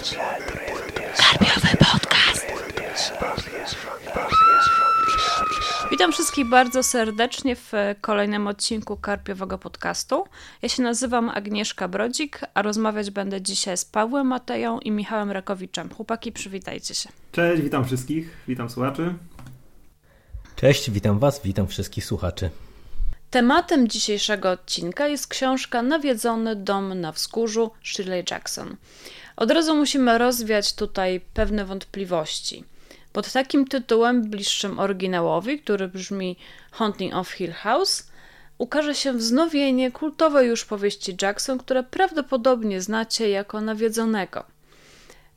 Karpiowy podcast. Witam wszystkich bardzo serdecznie w kolejnym odcinku Karpiowego Podcastu. Ja się nazywam Agnieszka Brodzik, a rozmawiać będę dzisiaj z Pawłem Mateją i Michałem Rakowiczem. Chłopaki, przywitajcie się. Cześć, witam wszystkich, witam słuchaczy. Cześć, witam Was, witam wszystkich słuchaczy. Tematem dzisiejszego odcinka jest książka Nawiedzony dom na wzgórzu Shirley Jackson. Od razu musimy rozwiać tutaj pewne wątpliwości. Pod takim tytułem, bliższym oryginałowi, który brzmi Haunting of Hill House, ukaże się wznowienie kultowej już powieści Jackson, które prawdopodobnie znacie jako nawiedzonego.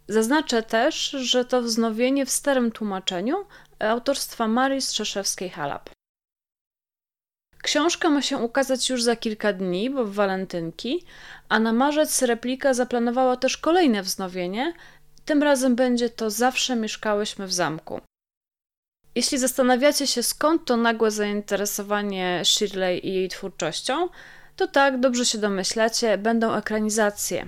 Zaznaczę też, że to wznowienie w starym tłumaczeniu autorstwa Marii Strzeszewskiej-Halap. Książka ma się ukazać już za kilka dni, bo w walentynki, a na marzec replika zaplanowała też kolejne wznowienie. Tym razem będzie to Zawsze mieszkałyśmy w zamku. Jeśli zastanawiacie się skąd to nagłe zainteresowanie Shirley i jej twórczością, to tak, dobrze się domyślacie, będą ekranizacje.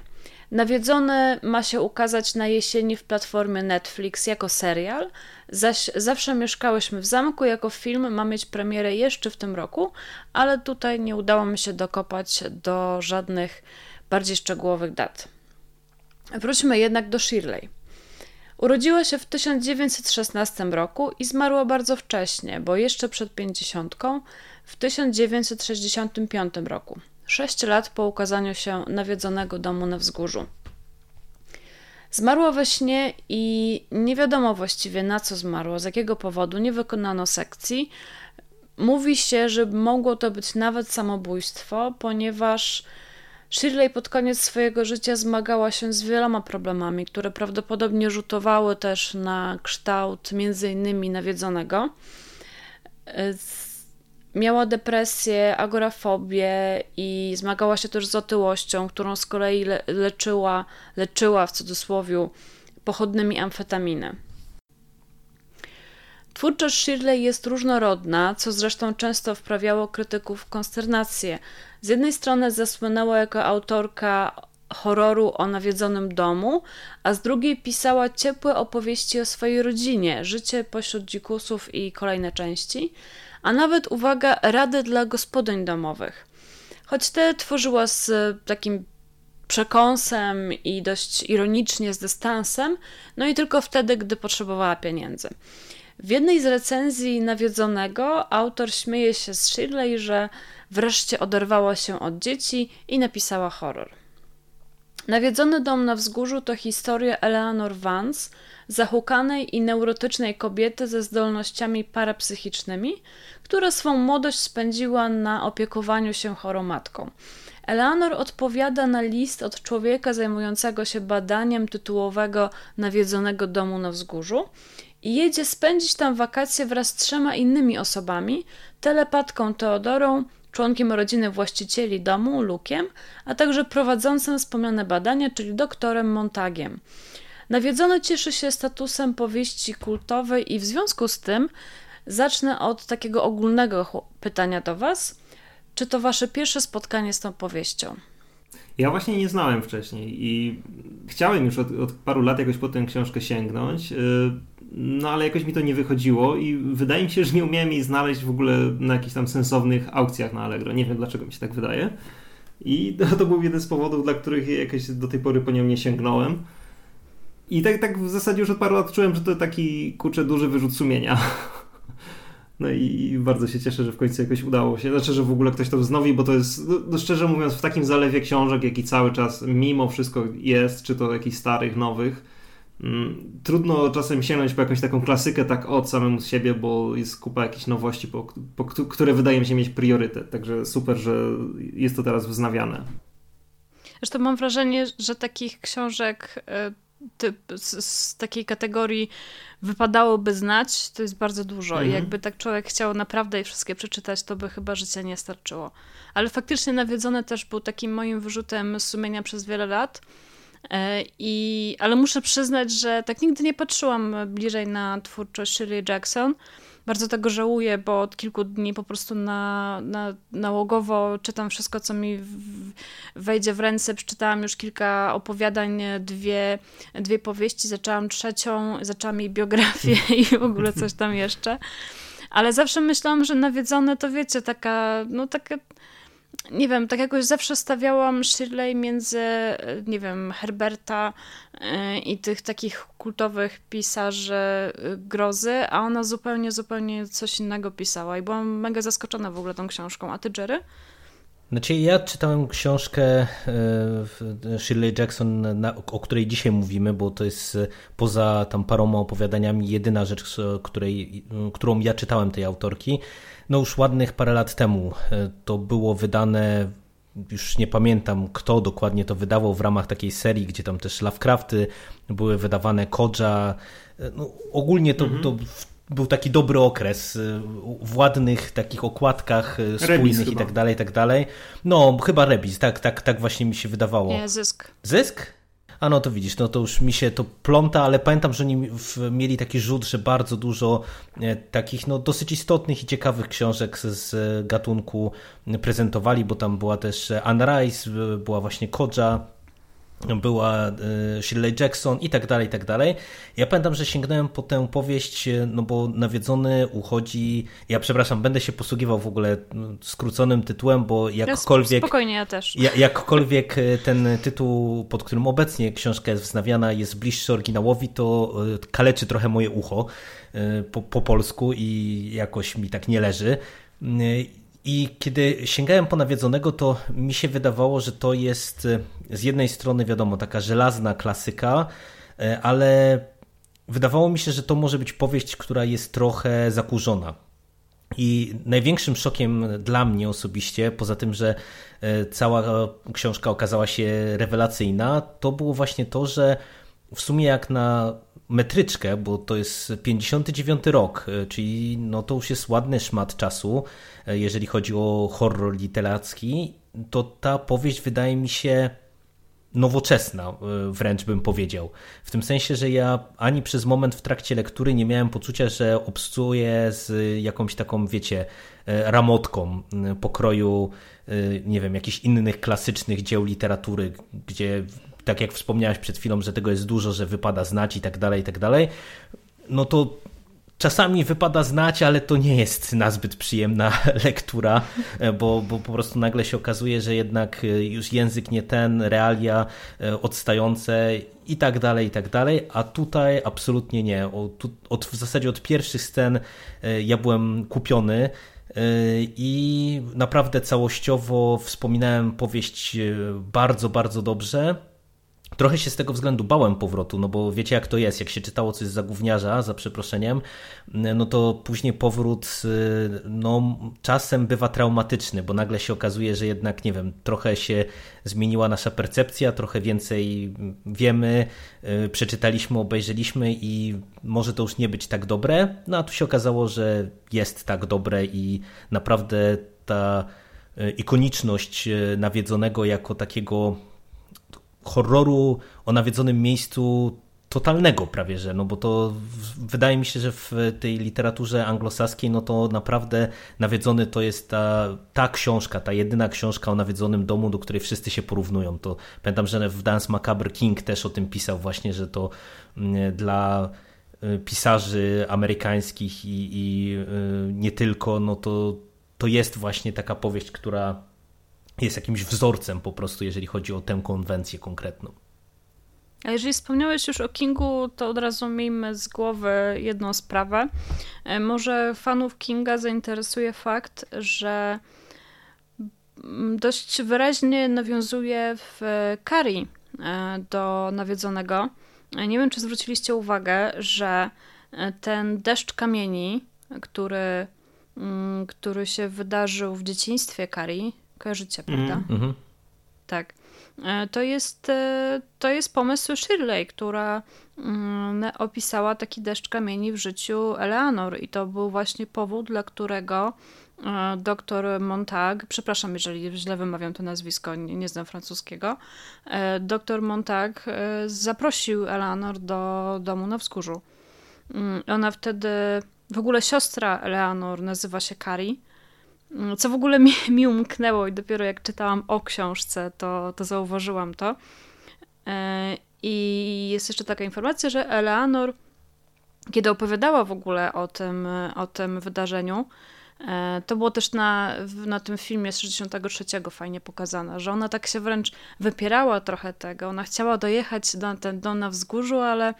Nawiedzony ma się ukazać na jesieni w platformie Netflix jako serial, zaś Zawsze mieszkałyśmy w zamku jako film ma mieć premierę jeszcze w tym roku, ale tutaj nie udało mi się dokopać do żadnych bardziej szczegółowych dat. Wróćmy jednak do Shirley. Urodziła się w 1916 roku i zmarła bardzo wcześnie, bo jeszcze przed pięćdziesiątką w 1965 roku, sześć lat po ukazaniu się nawiedzonego domu na wzgórzu. Zmarła we śnie i nie wiadomo właściwie na co zmarła, z jakiego powodu nie wykonano sekcji. Mówi się, że mogło to być nawet samobójstwo, ponieważ Shirley pod koniec swojego życia zmagała się z wieloma problemami, które prawdopodobnie rzutowały też na kształt między innymi nawiedzonego. Miała depresję, agorafobię i zmagała się też z otyłością, którą z kolei le leczyła, leczyła w cudzysłowie pochodnymi amfetaminy. Twórczość Shirley jest różnorodna, co zresztą często wprawiało krytyków w konsternację. Z jednej strony zasłynęła jako autorka horroru o nawiedzonym domu, a z drugiej pisała ciepłe opowieści o swojej rodzinie, życie pośród dzikusów i kolejne części, a nawet, uwaga, rady dla gospodyń domowych. Choć te tworzyła z takim przekąsem i dość ironicznie z dystansem, no i tylko wtedy, gdy potrzebowała pieniędzy. W jednej z recenzji nawiedzonego autor śmieje się z Shirley, że wreszcie oderwała się od dzieci i napisała horror. Nawiedzony dom na wzgórzu to historia Eleanor Vance, zahukanej i neurotycznej kobiety ze zdolnościami parapsychicznymi, która swą młodość spędziła na opiekowaniu się chorą matką. Eleanor odpowiada na list od człowieka zajmującego się badaniem tytułowego nawiedzonego domu na wzgórzu i jedzie spędzić tam wakacje wraz z trzema innymi osobami, telepatką Teodorą, członkiem rodziny właścicieli domu, Lukiem, a także prowadzącym wspomniane badania, czyli doktorem Montagiem. Nawiedzony cieszy się statusem powieści kultowej i w związku z tym zacznę od takiego ogólnego pytania do Was. Czy to Wasze pierwsze spotkanie z tą powieścią? Ja właśnie nie znałem wcześniej i chciałem już od, od, paru lat jakoś po tę książkę sięgnąć, y, no ale jakoś mi to nie wychodziło i wydaje mi się, że nie umiałem jej znaleźć w ogóle na jakichś tam sensownych aukcjach na Allegro. Nie wiem dlaczego mi się tak wydaje. I to, to był jeden z powodów, dla których jakoś do tej pory po nią nie sięgnąłem. I tak, tak w zasadzie już od paru lat czułem, że to taki kurczę duży wyrzut sumienia. No i bardzo się cieszę, że w końcu jakoś udało się. Znaczy, że w ogóle ktoś to wznowi, bo to jest, no, no szczerze mówiąc, w takim zalewie książek, jaki cały czas mimo wszystko jest, czy to jakichś starych, nowych, mm, trudno czasem sięgnąć po jakąś taką klasykę tak od samemu z siebie, bo jest kupa jakichś nowości, po, po, które wydaje mi się mieć priorytet. Także super, że jest to teraz wznawiane. Zresztą mam wrażenie, że takich książek y, typ, z, z, takiej kategorii wypadałoby znać, to jest bardzo dużo. Mhm. I jakby tak człowiek chciał naprawdę wszystkie przeczytać, to by chyba życia nie starczyło. Ale faktycznie Nawiedzone też był takim moim wyrzutem sumienia przez wiele lat. E, I, ale muszę przyznać, że tak nigdy nie patrzyłam bliżej na twórczość Shirley Jackson. Bardzo tego żałuję, bo od kilku dni po prostu na, na, nałogowo czytam wszystko, co mi wejdzie w ręce. Przeczytałam już kilka opowiadań, dwie, dwie powieści, zaczęłam trzecią, zaczęłam jej biografię i w ogóle coś tam jeszcze. Ale zawsze myślałam, że nawiedzone to wiecie, taka, no taka nie wiem, tak jakoś zawsze stawiałam Shirley między, nie wiem, Herberta e, i tych takich kultowych pisarzy e, grozy, a ona zupełnie, zupełnie coś innego pisała i byłam mega zaskoczona w ogóle tą książką. A ty, Jerry? Znaczy ja czytałem książkę e, Shirley Jackson, o której dzisiaj mówimy, bo to jest poza tam paroma opowiadaniami jedyna rzecz, której, którą ja czytałem tej autorki no już ładnych parę lat temu. E, to było wydane, już nie pamiętam kto dokładnie to wydawał w ramach takiej serii, gdzie tam też Lovecrafty były wydawane, Kodża. E, no, ogólnie to, mhm. to był taki dobry okres e, w ładnych takich okładkach spójnych i tak dalej, i tak dalej. No, chyba Rebis, tak, tak, tak właśnie mi się wydawało. Nie, Zysk. Zysk? A no to widzisz, no to już mi się to pląta, ale pamiętam, że oni mieli taki rzut, że bardzo dużo e, takich no, dosyć istotnych i ciekawych książek z gatunku prezentowali, bo tam była też Anne Rice, była właśnie Kodża, była e, Shirley Jackson i tak dalej, i tak dalej. Ja pamiętam, że sięgnąłem po tę powieść, e, no bo Nawiedzony uchodzi, ja przepraszam, będę się posługiwał w ogóle skróconym tytułem, bo jakkolwiek... Spokojnie, ja też. Jakkolwiek e, ten tytuł, pod którym obecnie książka jest wznawiana, jest bliższy oryginałowi, to kaleczy trochę moje ucho po, po polsku i jakoś mi tak nie leży. I kiedy sięgałem po nawiedzonego, to mi się wydawało, że to jest e, z jednej strony, wiadomo, taka żelazna klasyka, e, ale wydawało mi się, że to może być powieść, która jest trochę zakurzona. I największym szokiem dla mnie osobiście, poza tym, że e, cała książka okazała się rewelacyjna, to było właśnie to, że w sumie jak na metryczkę, bo to jest 59 rok, e, czyli no to już jest ładny szmat czasu, e, jeżeli chodzi o horror literacki, to ta powieść wydaje mi się nowoczesna, e, wręcz bym powiedział. W tym sensie, że ja ani przez moment w trakcie lektury nie miałem poczucia, że obcuję z jakąś taką, wiecie, ramotką pokroju, nie wiem, jakichś innych klasycznych dzieł literatury, gdzie tak jak wspomniałeś przed chwilą, że tego jest dużo, że wypada znać i tak dalej, i tak dalej, no to czasami wypada znać, ale to nie jest nazbyt przyjemna lektura, bo, bo po prostu nagle się okazuje, że jednak e, już język nie ten, realia e, odstające i tak dalej, i tak dalej, a tutaj absolutnie nie. Od, od, w zasadzie od pierwszych scen e, ja byłem kupiony i naprawdę całościowo wspominałem powieść bardzo, bardzo dobrze. Trochę się z tego względu bałem powrotu, no bo wiecie jak to jest, jak się czytało coś za gówniarza, za przeproszeniem, no to później powrót y, no, czasem bywa traumatyczny, bo nagle się okazuje, że jednak, nie wiem, trochę się zmieniła nasza percepcja, trochę więcej wiemy, y, przeczytaliśmy, obejrzeliśmy i może to już nie być tak dobre, no a tu się okazało, że jest tak dobre i naprawdę ta y, ikoniczność nawiedzonego jako takiego horroru o nawiedzonym miejscu totalnego prawie, że, no bo to wydaje mi się, że w tej literaturze anglosaskiej, no to naprawdę nawiedzony to jest ta, ta książka, ta jedyna książka o nawiedzonym domu, do której wszyscy się porównują. To pamiętam, że w Dance Macabre King też o tym pisał właśnie, że to mm, dla y, pisarzy amerykańskich i, i y, nie tylko, no to, to jest właśnie taka powieść, która jest jakimś wzorcem po prostu, jeżeli chodzi o tę konwencję konkretną. A jeżeli wspomniałeś już o Kingu, to od razu miejmy z głowy jedną sprawę. E, może fanów Kinga zainteresuje fakt, że dość wyraźnie nawiązuje w Carrie e, do nawiedzonego. E, nie wiem, czy zwróciliście uwagę, że ten deszcz kamieni, który, mm, który się wydarzył w dzieciństwie Carrie, Kojarzycie, mhm. prawda? Mm -hmm. Tak. E, to jest, e, to jest pomysł Shirley, która mm, opisała taki deszcz kamieni w życiu Eleanor i to był właśnie powód, dla którego e, doktor Montag, przepraszam, jeżeli źle wymawiam to nazwisko, nie, nie znam francuskiego, doktor Montag zaprosił Eleanor do domu na wzgórzu. Mm, ona wtedy w ogóle siostra Eleanor nazywa się Kari. Mm, co w ogóle mi, mi umknęło i dopiero jak czytałam o książce, to, to zauważyłam to. E, I jest jeszcze taka informacja, że Eleanor, kiedy opowiadała w ogóle o tym, o tym wydarzeniu, e, to było też na, na tym filmie z 63 fajnie pokazane, że ona tak się wręcz wypierała trochę tego. Ona chciała dojechać do dom na wzgórzu, ale,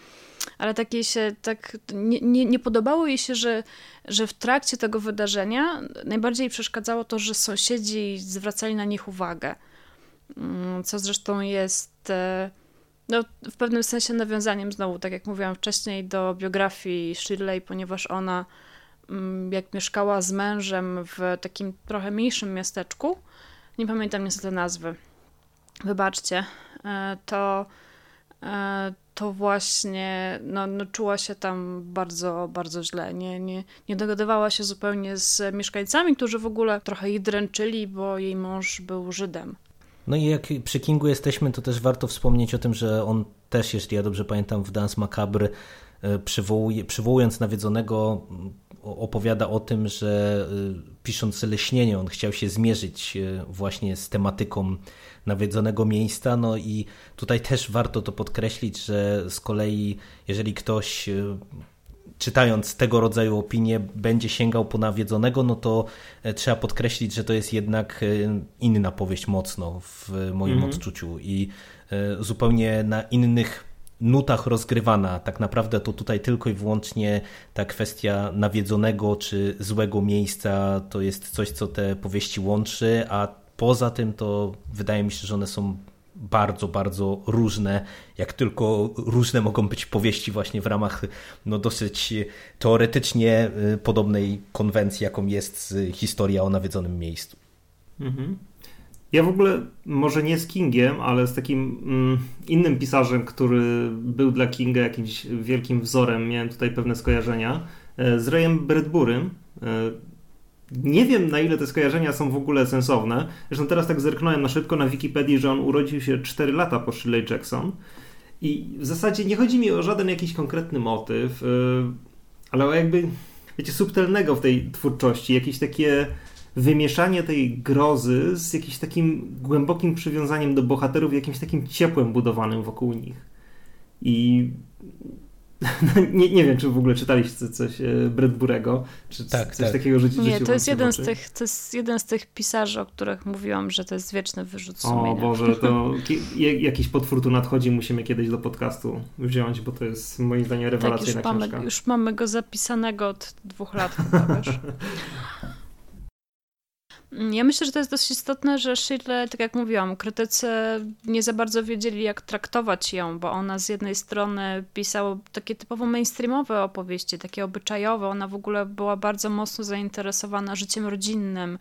ale takie się tak nie, nie, nie podobało jej się, że, że w trakcie tego wydarzenia najbardziej przeszkadzało to, że sąsiedzi zwracali na nich uwagę. Mm, co zresztą jest e, no, w pewnym sensie nawiązaniem znowu, tak jak mówiłam wcześniej, do biografii Shirley, ponieważ ona mm, jak mieszkała z mężem w takim trochę mniejszym miasteczku, nie pamiętam niestety nazwy, wybaczcie, e, to, to właśnie no, no, czuła się tam bardzo, bardzo źle. Nie, nie, nie dogadywała się zupełnie z mieszkańcami, którzy w ogóle trochę jej dręczyli, bo jej mąż był Żydem. No i jak przy Kingu jesteśmy, to też warto wspomnieć o tym, że on też, jeśli ja dobrze pamiętam, w Dance Macabre e, przywołuje, przywołując nawiedzonego opowiada o tym, że e, pisząc Leśnienie on chciał się zmierzyć e, właśnie z tematyką nawiedzonego miejsca, no i tutaj też warto to podkreślić, że z kolei jeżeli ktoś czytając tego rodzaju opinie będzie sięgał po nawiedzonego, no to e, trzeba podkreślić, że to jest jednak e, inna powieść mocno w moim mm -hmm. odczuciu i e, zupełnie na innych nutach rozgrywana. Tak naprawdę to tutaj tylko i wyłącznie ta kwestia nawiedzonego czy złego miejsca to jest coś, co te powieści łączy, a poza tym to wydaje mi się, że one są bardzo, bardzo różne, jak tylko różne mogą być powieści właśnie w ramach no, dosyć teoretycznie y, podobnej konwencji, jaką jest historia o nawiedzonym miejscu. Mhm. Ja w ogóle, może nie z Kingiem, ale z takim mm, innym pisarzem, który był dla Kinga jakimś wielkim wzorem, miałem tutaj pewne skojarzenia, e, z Rayem Bradburym. Nie wiem, na ile te skojarzenia są w ogóle sensowne. Zresztą teraz tak zerknąłem na szybko na Wikipedii, że on urodził się 4 lata po Shirley Jackson. I w zasadzie nie chodzi mi o żaden jakiś konkretny motyw, y, ale o jakby, wiecie, subtelnego w tej twórczości, jakieś takie wymieszanie tej grozy z jakimś takim głębokim przywiązaniem do bohaterów, jakimś takim ciepłem budowanym wokół nich. I nie, nie wiem, czy w ogóle czytaliście coś e, Bradburego, czy tak, coś tak. takiego życie Nie, to jest, jeden z tych, to jest jeden z tych pisarzy, o których mówiłam, że to jest wieczny wyrzut sumienia. O Boże, to jakiś potwór tu nadchodzi, musimy kiedyś do podcastu wziąć, bo to jest moim zdaniem rewelacyjna tak, już książka. Mamy, już mamy go zapisanego od dwóch lat chyba, wiesz. Ja myślę, że to jest dość istotne, że Shirley, tak jak mówiłam, krytycy nie za bardzo wiedzieli, jak traktować ją, bo ona z jednej strony pisała takie typowo mainstreamowe opowieści, takie obyczajowe. Ona w ogóle była bardzo mocno zainteresowana życiem rodzinnym,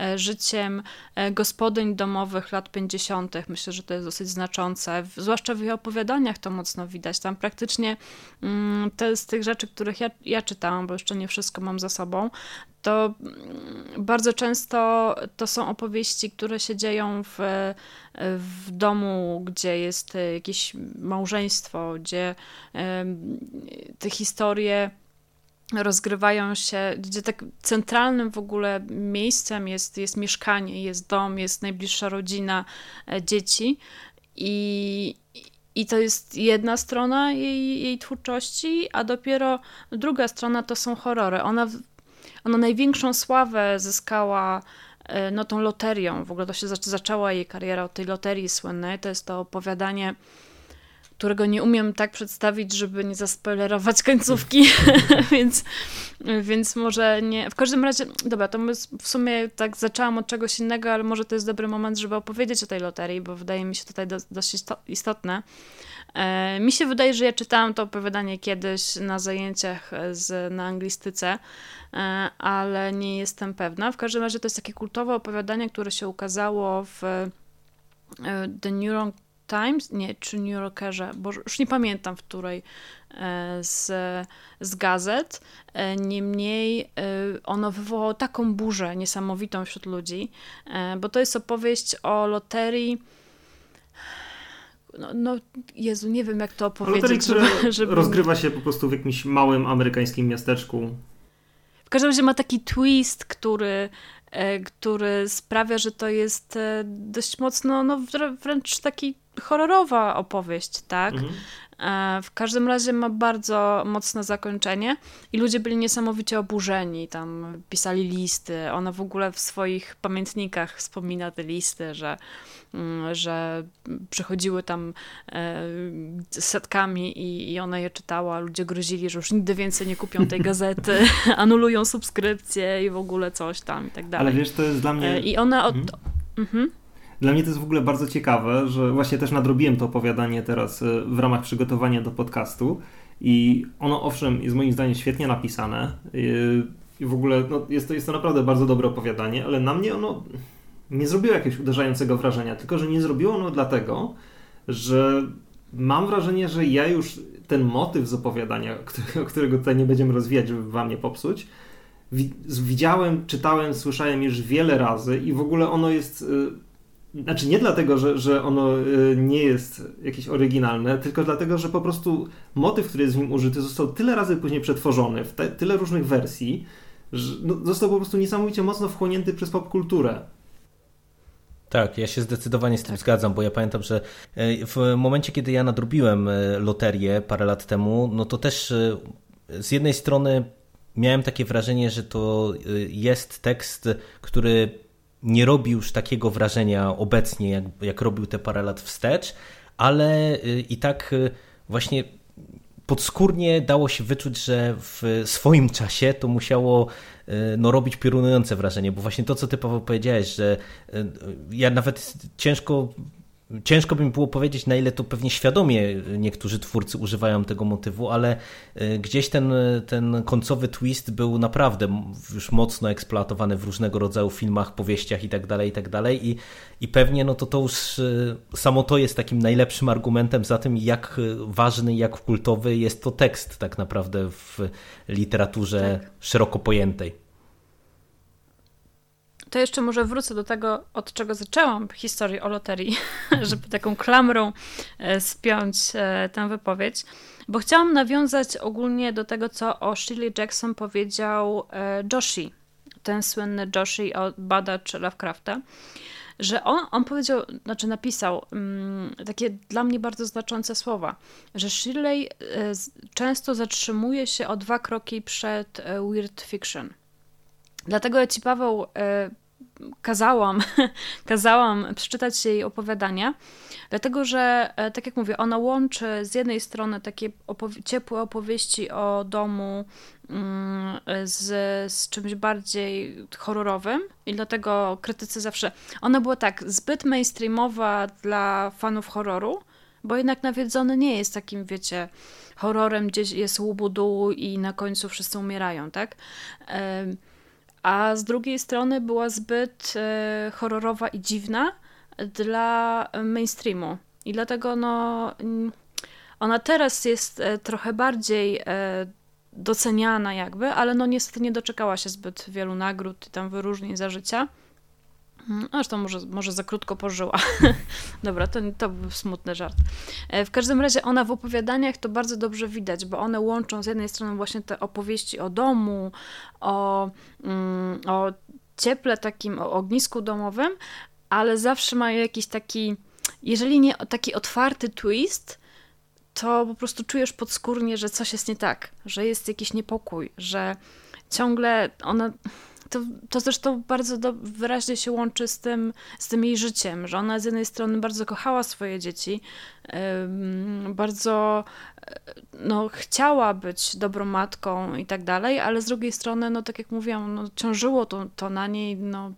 e, życiem e, gospodyń domowych lat 50. Myślę, że to jest dosyć znaczące. Zwłaszcza w jej opowiadaniach to mocno widać. Tam praktycznie mm, te z tych rzeczy, których ja, ja czytałam, bo jeszcze nie wszystko mam za sobą, to mm, bardzo często to są opowieści, które się dzieją w, w domu, gdzie jest jakieś małżeństwo, gdzie te historie rozgrywają się, gdzie tak centralnym w ogóle miejscem jest, jest mieszkanie, jest dom, jest najbliższa rodzina, e, dzieci i, i to jest jedna strona jej, jej twórczości, a dopiero druga strona to są horrory. Ona ona największą sławę zyskała e, no, tą loterią. W ogóle to się zaczęła jej kariera od tej loterii słynnej. To jest to opowiadanie, którego nie umiem tak przedstawić, żeby nie zaspoilerować końcówki, więc, więc może nie. W każdym razie, dobra, to w sumie tak zaczęłam od czegoś innego, ale może to jest dobry moment, żeby opowiedzieć o tej loterii, bo wydaje mi się tutaj dość istotne. E, mi się wydaje, że ja czytałam to opowiadanie kiedyś na zajęciach z, na anglistyce, e, ale nie jestem pewna. W każdym razie to jest takie kultowe opowiadanie, które się ukazało w e, The New York Times, nie, czy New Yorkerze, bo już nie pamiętam, w której z, z gazet. Niemniej ono wywołało taką burzę niesamowitą wśród ludzi, bo to jest opowieść o loterii no, no Jezu, nie wiem jak to opowiedzieć. Loterii, żeby, żeby... rozgrywa się po prostu w jakimś małym amerykańskim miasteczku. każdym razie ma taki twist, który, e, który sprawia, że to jest e, dość mocno, no wręcz taki horrorowa opowieść, tak? Mhm. E, w każdym razie ma bardzo mocne zakończenie i ludzie byli niesamowicie oburzeni. Tam pisali listy. Ona w ogóle w swoich pamiętnikach wspomina te listy, że, mm, że przychodziły tam e, setkami i, i ona je czytała. Ludzie grozili, że już nigdy więcej nie kupią tej gazety, anulują subskrypcję i w ogóle coś tam i tak dalej. Ale wiesz, to jest dla mnie. E, I ona od. Mhm. Mhm. Dla mnie to jest w ogóle bardzo ciekawe, że właśnie też nadrobiłem to opowiadanie teraz e, w ramach przygotowania do podcastu i ono owszem jest moim zdaniem świetnie napisane e, i w ogóle no, jest, to, jest to naprawdę bardzo dobre opowiadanie, ale na mnie ono nie zrobiło jakiegoś uderzającego wrażenia, tylko że nie zrobiło ono dlatego, że mam wrażenie, że ja już ten motyw z opowiadania, którego, którego tutaj nie będziemy rozwijać, żeby wam nie popsuć, widziałem, czytałem, słyszałem już wiele razy i w ogóle ono jest e, znaczy nie dlatego, że, że ono y, nie jest jakieś oryginalne, tylko dlatego, że po prostu motyw, który jest w nim użyty, został tyle razy później przetworzony w te, tyle różnych wersji, że no, został po prostu niesamowicie mocno wchłonięty przez popkulturę. Tak, ja się zdecydowanie z tym tak. zgadzam, bo ja pamiętam, że e, w momencie, kiedy ja nadrobiłem e, loterię parę lat temu, no to też e, z jednej strony miałem takie wrażenie, że to jest tekst, który nie robi już takiego wrażenia obecnie, jak, jak robił te parę lat wstecz, ale y, i tak y, właśnie podskórnie dało się wyczuć, że w swoim czasie to musiało y, no, robić piorunujące wrażenie, bo właśnie to, co ty Paweł powiedziałeś, że ja nawet ciężko Ciężko by mi było powiedzieć, na ile to pewnie świadomie niektórzy twórcy używają tego motywu, ale e, gdzieś ten, ten końcowy twist był naprawdę już mocno eksploatowany w różnego rodzaju filmach, powieściach itd. Tak itd. Tak I, i pewnie no to, to już e, samo to jest takim najlepszym argumentem za tym, jak ważny, jak kultowy jest to tekst tak naprawdę w literaturze tak. szeroko pojętej. To jeszcze może wrócę do tego, od czego zaczęłam historię o loterii, żeby taką klamrą e, spiąć e, tę wypowiedź, bo chciałam nawiązać ogólnie do tego, co o Shirley Jackson powiedział e, Joshi, ten słynny Joshi, badacz Lovecrafta, że on, on powiedział, znaczy napisał um, takie dla mnie bardzo znaczące słowa, że Shirley często zatrzymuje się o dwa kroki przed weird fiction. Dlatego ja ci, Paweł, kazałam, kazałam przeczytać jej opowiadania, dlatego że, e, tak jak mówię, ona łączy z jednej strony takie opowi ciepłe opowieści o domu mm, z, z czymś bardziej horrorowym i dlatego krytycy zawsze... Ona była tak zbyt mainstreamowa dla fanów horroru, bo jednak Nawiedzony nie jest takim, wiecie, horrorem, gdzie jest łubu i na końcu wszyscy umierają, tak? A z drugiej strony była zbyt e, horrorowa i dziwna dla mainstreamu. I dlatego no, ona teraz jest e, trochę bardziej e, doceniana jakby, ale no niestety nie doczekała się zbyt wielu nagród i tam wyróżnień za życia. Mm, zresztą może, może za krótko pożyła. Dobra, to, to był smutny żart. E, w każdym razie ona w opowiadaniach to bardzo dobrze widać, bo one łączą z jednej strony właśnie te opowieści o domu, o, mm, o cieple takim, o ognisku domowym, ale zawsze mają jakiś taki, jeżeli nie taki otwarty twist, to po prostu czujesz podskórnie, że coś jest nie tak, że jest jakiś niepokój, że ciągle ona to, to zresztą bardzo do, wyraźnie się łączy z tym, z tym jej życiem, że ona z jednej strony bardzo kochała swoje dzieci, bardzo e, no, chciała być dobrą matką i tak dalej, ale z drugiej strony, no tak jak mówiłam, no, ciążyło to, to na niej, no,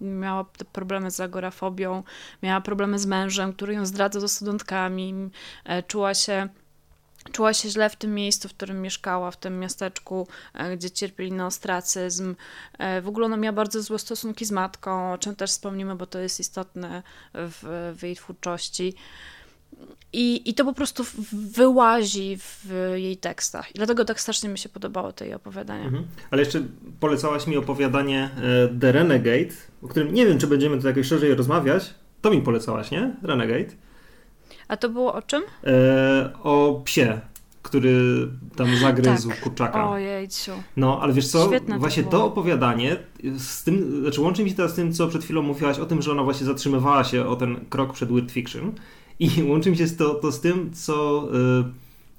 miała problemy z agorafobią, miała problemy z mężem, który ją zdradzał ze studentkami, e, czuła się Czuła się źle w tym miejscu, w którym mieszkała, w tym miasteczku, e, gdzie cierpieli na ostracyzm. E, w ogóle ona miała bardzo złe stosunki z matką, o czym też wspomnimy, bo to jest istotne w, w jej twórczości. I, I to po prostu wyłazi w jej tekstach. I dlatego tak strasznie mi się podobało te jej opowiadania. Mhm. Ale jeszcze polecałaś mi opowiadanie e, The Renegade, o którym nie wiem, czy będziemy tu jakoś szerzej rozmawiać. To mi polecałaś, nie? Renegade. A to było o czym? E, o psie, który tam zagryzł tak. kurczaka. Ojejciu. No, ale wiesz co, Świetne właśnie to, to opowiadanie z tym, znaczy łączy mi się teraz z tym, co przed chwilą mówiłaś o tym, że ona właśnie zatrzymywała się o ten krok przed Weird Fiction i łączy mi się to, to z tym, co yy,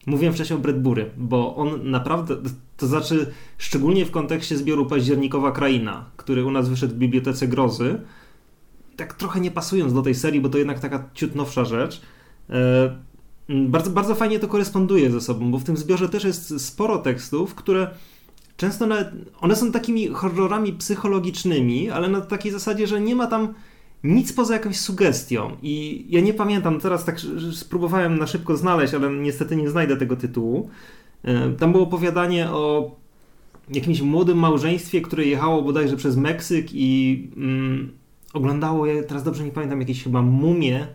mówiłem wcześniej o Bradbury, bo on naprawdę, to znaczy szczególnie w kontekście zbioru Październikowa Kraina, który u nas wyszedł w Bibliotece Grozy, tak trochę nie pasując do tej serii, bo to jednak taka ciut nowsza rzecz, bardzo, bardzo fajnie to koresponduje ze sobą, bo w tym zbiorze też jest sporo tekstów, które często nawet, one są takimi horrorami psychologicznymi, ale na takiej zasadzie, że nie ma tam nic poza jakąś sugestią. I ja nie pamiętam, teraz tak spróbowałem na szybko znaleźć, ale niestety nie znajdę tego tytułu. E, tam było opowiadanie o jakimś młodym małżeństwie, które jechało bodajże przez Meksyk i mm, oglądało, ja teraz dobrze nie pamiętam, jakieś chyba mumie e,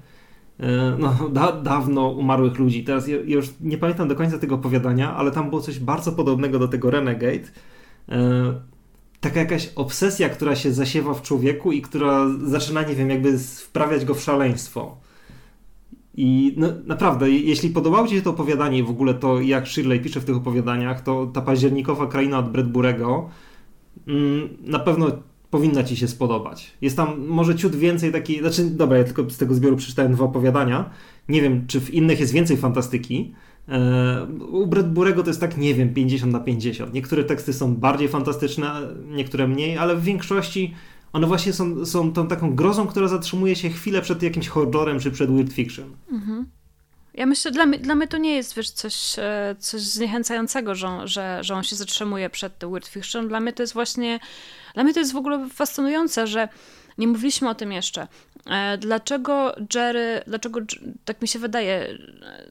no, da, dawno umarłych ludzi. Teraz już nie pamiętam do końca tego opowiadania, ale tam było coś bardzo podobnego do tego Renegade. E, taka jakaś obsesja, która się zasiewa w człowieku i która zaczyna, nie wiem, jakby wprawiać go w szaleństwo. I no, naprawdę, jeśli podobało Ci się to opowiadanie i w ogóle to, jak Shirley pisze w tych opowiadaniach, to ta październikowa kraina od Bradburego mm, na pewno powinna Ci się spodobać. Jest tam może ciut więcej takiej, znaczy dobra, ja tylko z tego zbioru przeczytałem dwa opowiadania. Nie wiem, czy w innych jest więcej fantastyki, E, u Bradburego to jest tak, nie wiem, 50 na 50. Niektóre teksty są bardziej fantastyczne, niektóre mniej, ale w większości one właśnie są, są tą taką grozą, która zatrzymuje się chwilę przed jakimś horrorem czy przed weird fiction. Mhm. Ja myślę, dla dla mnie to nie jest wiesz, coś, e, coś zniechęcającego, że, że, że on się zatrzymuje przed weird fiction. Dla mnie to jest właśnie, dla mnie to jest w ogóle fascynujące, że nie mówiliśmy o tym jeszcze. E, dlaczego Jerry, dlaczego, tak mi się wydaje,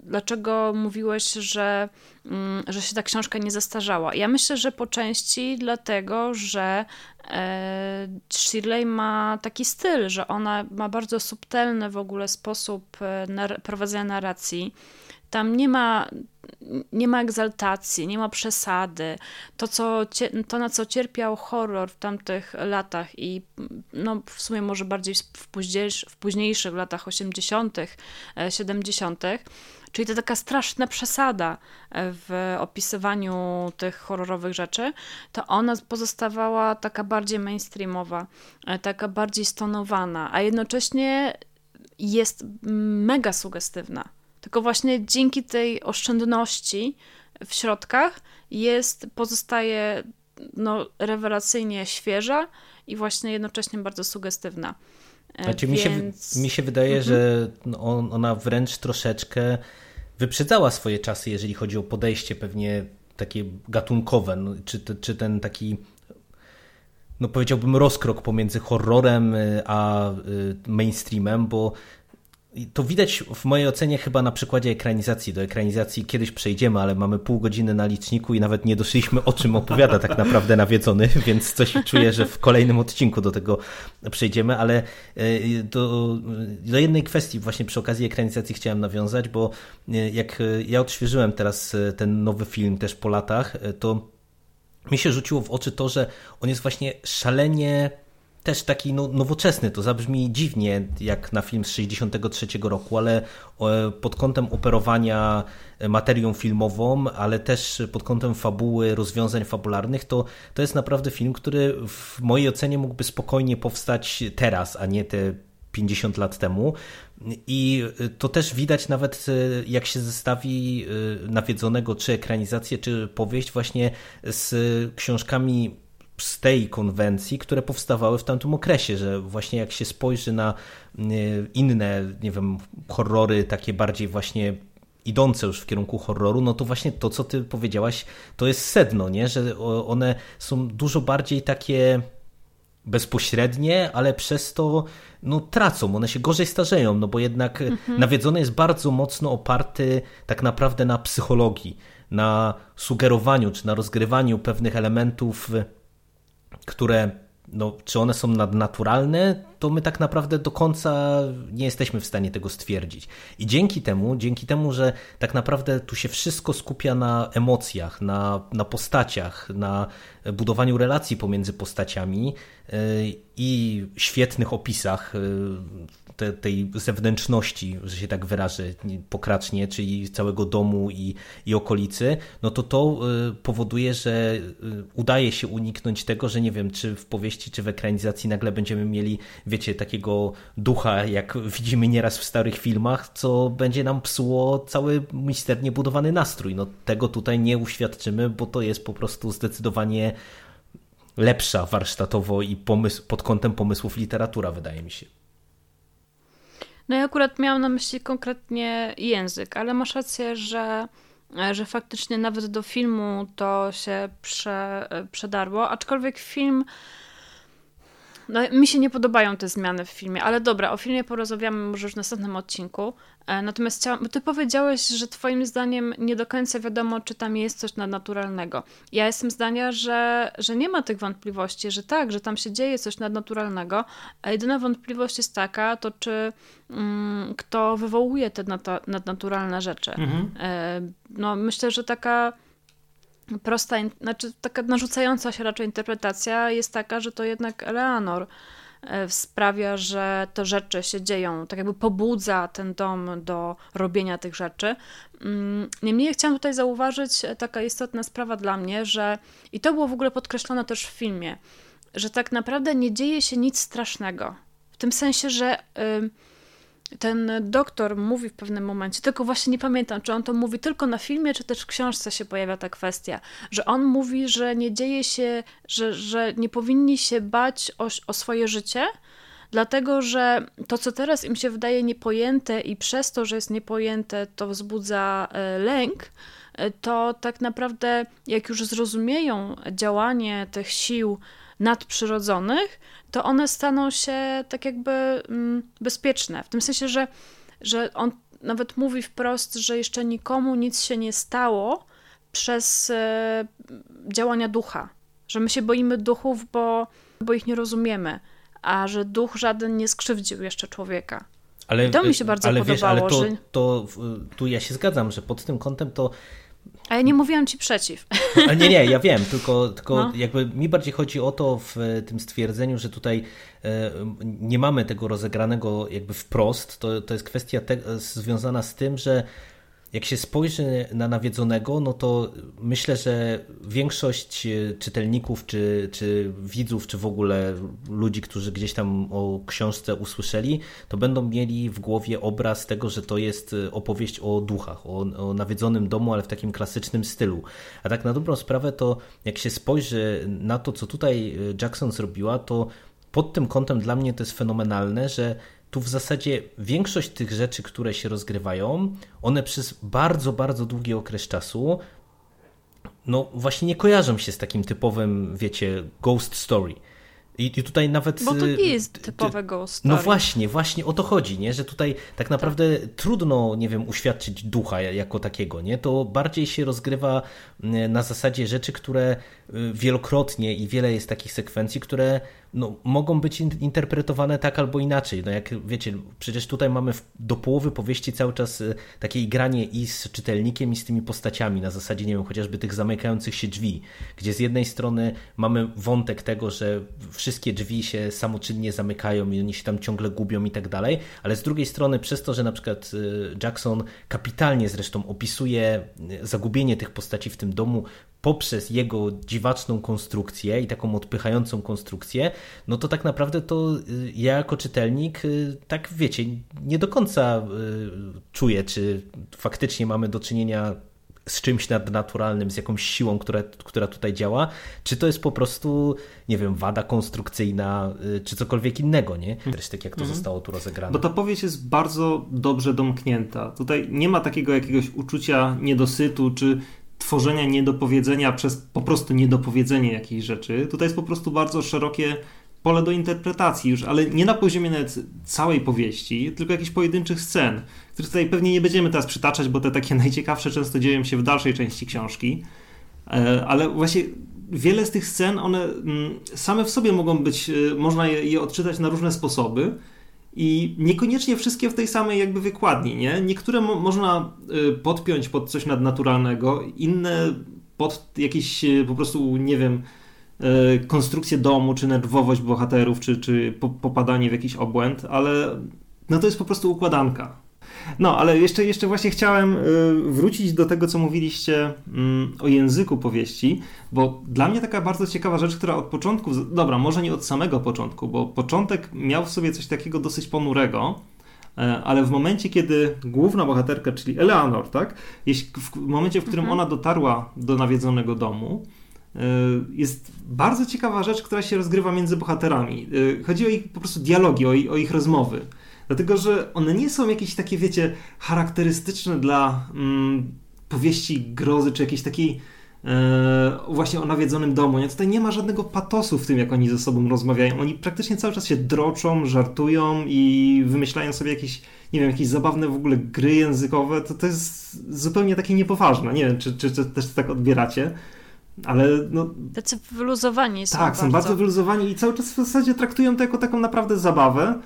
dlaczego mówiłeś, że, mm, że się ta książka nie zastarzała? Ja myślę, że po części dlatego, że e, Shirley ma taki styl, że ona ma bardzo subtelny w ogóle sposób e, prowadzenia narracji. Tam nie ma nie ma egzaltacji, nie ma przesady. To, co, to, na co cierpiał horror w tamtych latach i no, w sumie może bardziej w, późniejszych, w późniejszych latach 80., 70., e, czyli to taka straszna przesada e, w opisywaniu tych horrorowych rzeczy, to ona pozostawała taka bardziej mainstreamowa, e, taka bardziej stonowana, a jednocześnie jest mega sugestywna tylko właśnie dzięki tej oszczędności w środkach jest, pozostaje no, rewelacyjnie świeża i właśnie jednocześnie bardzo sugestywna. E, znaczy, Więc... mi, się, mi się wydaje, mhm. że on, ona wręcz troszeczkę wyprzedzała swoje czasy, jeżeli chodzi o podejście pewnie takie gatunkowe, no, czy, czy ten taki no powiedziałbym rozkrok pomiędzy horrorem y, a y, mainstreamem, bo to widać w mojej ocenie chyba na przykładzie ekranizacji. Do ekranizacji kiedyś przejdziemy, ale mamy pół godziny na liczniku i nawet nie doszliśmy o czym opowiada tak naprawdę nawiedzony, więc coś czuję, że w kolejnym odcinku do tego przejdziemy, ale e, do, do jednej kwestii właśnie przy okazji ekranizacji chciałem nawiązać, bo e, jak ja odświeżyłem teraz e, ten nowy film też po latach, to mi się rzuciło w oczy to, że on jest właśnie szalenie też taki no, nowoczesny. To zabrzmi dziwnie jak na film z 63 roku, ale e, pod kątem operowania materią filmową, ale też pod kątem fabuły, rozwiązań fabularnych, to, to jest naprawdę film, który w mojej ocenie mógłby spokojnie powstać teraz, a nie te 50 lat temu. I to też widać nawet e, jak się zestawi e, nawiedzonego czy ekranizację, czy powieść właśnie z książkami z tej konwencji, które powstawały w tamtym okresie, że właśnie jak się spojrzy na e, inne, nie wiem, horrory takie bardziej właśnie idące już w kierunku horroru, no to właśnie to, co ty powiedziałaś, to jest sedno, nie? że one są dużo bardziej takie bezpośrednie, ale przez to no, tracą, one się gorzej starzeją, no bo jednak mhm. nawiedzony jest bardzo mocno oparty tak naprawdę na psychologii, na sugerowaniu czy na rozgrywaniu pewnych elementów które, no, czy one są nadnaturalne, to my tak naprawdę do końca nie jesteśmy w stanie tego stwierdzić. I dzięki temu, dzięki temu, że tak naprawdę tu się wszystko skupia na emocjach, na, na postaciach, na budowaniu relacji pomiędzy postaciami yy, i świetnych opisach, yy, te, tej zewnętrzności, że się tak wyrażę, pokracznie, czyli całego domu i, i okolicy, no to to powoduje, że udaje się uniknąć tego, że nie wiem, czy w powieści, czy w ekranizacji nagle będziemy mieli, wiecie, takiego ducha, jak widzimy nieraz w starych filmach, co będzie nam psuło cały misternie budowany nastrój. No tego tutaj nie uświadczymy, bo to jest po prostu zdecydowanie lepsza warsztatowo i pod kątem pomysłów literatura, wydaje mi się. No ja akurat miałam na myśli konkretnie język, ale masz rację, że, że faktycznie nawet do filmu to się prze, przedarło, aczkolwiek film no, mi się nie podobają te zmiany w filmie, ale dobra, o filmie porozmawiamy może już w następnym odcinku. E, natomiast chciałam, bo ty powiedziałeś, że twoim zdaniem nie do końca wiadomo, czy tam jest coś nadnaturalnego. Ja jestem zdania, że, że nie ma tych wątpliwości, że tak, że tam się dzieje coś nadnaturalnego, a jedyna wątpliwość jest taka, to czy mm, kto wywołuje te nadnaturalne rzeczy. Mhm. E, no, myślę, że taka prosta, znaczy taka narzucająca się raczej interpretacja jest taka, że to jednak Eleanor e, sprawia, że te rzeczy się dzieją, tak jakby pobudza ten dom do robienia tych rzeczy. Mm, niemniej chciałam tutaj zauważyć e, taka istotna sprawa dla mnie, że i to było w ogóle podkreślone też w filmie, że tak naprawdę nie dzieje się nic strasznego. W tym sensie, że ten doktor mówi w pewnym momencie, tylko właśnie nie pamiętam, czy on to mówi tylko na filmie, czy też w książce się pojawia ta kwestia, że on mówi, że nie dzieje się, że, że nie powinni się bać o, o swoje życie, dlatego że to, co teraz im się wydaje niepojęte i przez to, że jest niepojęte, to wzbudza e, lęk, e, to tak naprawdę jak już zrozumieją działanie tych sił nadprzyrodzonych, to one staną się tak jakby mm, bezpieczne. W tym sensie, że, że on nawet mówi wprost, że jeszcze nikomu nic się nie stało przez e, działania ducha. Że my się boimy duchów, bo, bo ich nie rozumiemy, a że duch żaden nie skrzywdził jeszcze człowieka. Ale, I to mi się bardzo ale podobało. Wiesz, ale to, że... to tu ja się zgadzam, że pod tym kątem to a ja nie mówiłam ci przeciw. A nie, nie, ja wiem, tylko, tylko no. jakby mi bardziej chodzi o to w tym stwierdzeniu, że tutaj e, nie mamy tego rozegranego jakby wprost. To, to jest kwestia te, związana z tym, że jak się spojrzy na nawiedzonego, no to myślę, że większość e, czytelników, czy, czy widzów, czy w ogóle ludzi, którzy gdzieś tam o książce usłyszeli, to będą mieli w głowie obraz tego, że to jest e, opowieść o duchach, o, o nawiedzonym domu, ale w takim klasycznym stylu. A tak na dobrą sprawę, to jak się spojrzy na to, co tutaj e, Jackson zrobiła, to pod tym kątem dla mnie to jest fenomenalne, że tu w zasadzie większość tych rzeczy, które się rozgrywają, one przez bardzo, bardzo długi okres czasu no właśnie nie kojarzą się z takim typowym, wiecie, ghost story. I, I, tutaj nawet. Bo to nie jest typowe ghost story. No właśnie, właśnie o to chodzi, nie? że tutaj tak naprawdę tak. trudno, nie wiem, uświadczyć ducha jako takiego. Nie? To bardziej się rozgrywa na zasadzie rzeczy, które y, wielokrotnie i wiele jest takich sekwencji, które no, mogą być interpretowane tak albo inaczej. No jak wiecie, przecież tutaj mamy do połowy powieści cały czas y, takie granie i z czytelnikiem, i z tymi postaciami, na zasadzie, nie wiem, chociażby tych zamykających się drzwi, gdzie z jednej strony mamy wątek tego, że wszystkie drzwi się samoczynnie zamykają i oni się tam ciągle gubią i tak dalej, ale z drugiej strony przez to, że na przykład y, Jackson kapitalnie zresztą opisuje zagubienie tych postaci w tym domu, poprzez jego dziwaczną konstrukcję i taką odpychającą konstrukcję, no to tak naprawdę to y, ja jako czytelnik, y, tak wiecie, nie do końca y, czuję, czy faktycznie mamy do czynienia z czymś nadnaturalnym, z jakąś siłą, która, która tutaj działa, czy to jest po prostu, nie wiem, wada konstrukcyjna, czy cokolwiek innego, nie? Też tak jak to mhm. zostało tu rozegrane. Bo ta powieść jest bardzo dobrze domknięta. Tutaj nie ma takiego jakiegoś uczucia niedosytu, czy tworzenia niedopowiedzenia przez po prostu niedopowiedzenie jakiejś rzeczy. Tutaj jest po prostu bardzo szerokie pole do interpretacji już, ale nie na poziomie nawet całej powieści, tylko jakichś pojedynczych scen, których tutaj pewnie nie będziemy teraz przytaczać, bo te takie najciekawsze często dzieją się w dalszej części książki. E, ale właśnie wiele z tych scen, one mm, same w sobie mogą być, e, można je, je odczytać na różne sposoby, i niekoniecznie wszystkie w tej samej jakby wykładni, nie? Niektóre mo można y, podpiąć pod coś nadnaturalnego, inne pod jakieś y, po prostu, nie wiem, y, konstrukcję domu, czy nerwowość bohaterów, czy, czy popadanie w jakiś obłęd, ale no to jest po prostu układanka. No, ale jeszcze, jeszcze właśnie chciałem y, wrócić do tego, co mówiliście mm, o języku powieści, bo dla mnie taka bardzo ciekawa rzecz, która od początku, dobra, może nie od samego początku, bo początek miał w sobie coś takiego dosyć ponurego, e, ale w momencie, kiedy główna bohaterka, czyli Eleanor, tak, w momencie, w którym mhm. ona dotarła do nawiedzonego domu, e, jest bardzo ciekawa rzecz, która się rozgrywa między bohaterami. E, chodzi o ich po prostu dialogi, o, o ich rozmowy. Dlatego, że one nie są jakieś takie, wiecie, charakterystyczne dla mm, powieści grozy, czy jakiejś takiej e, właśnie o nawiedzonym domu. Nie? Tutaj nie ma żadnego patosu w tym, jak oni ze sobą rozmawiają. Oni praktycznie cały czas się droczą, żartują i wymyślają sobie jakieś, nie wiem, jakieś zabawne w ogóle gry językowe. To, to jest zupełnie takie niepoważne. Nie wiem, czy, czy, czy też tak odbieracie. Ale no. Tacy wyluzowani są. Tak, bardzo. są bardzo wyluzowani i cały czas w zasadzie traktują to jako taką naprawdę zabawę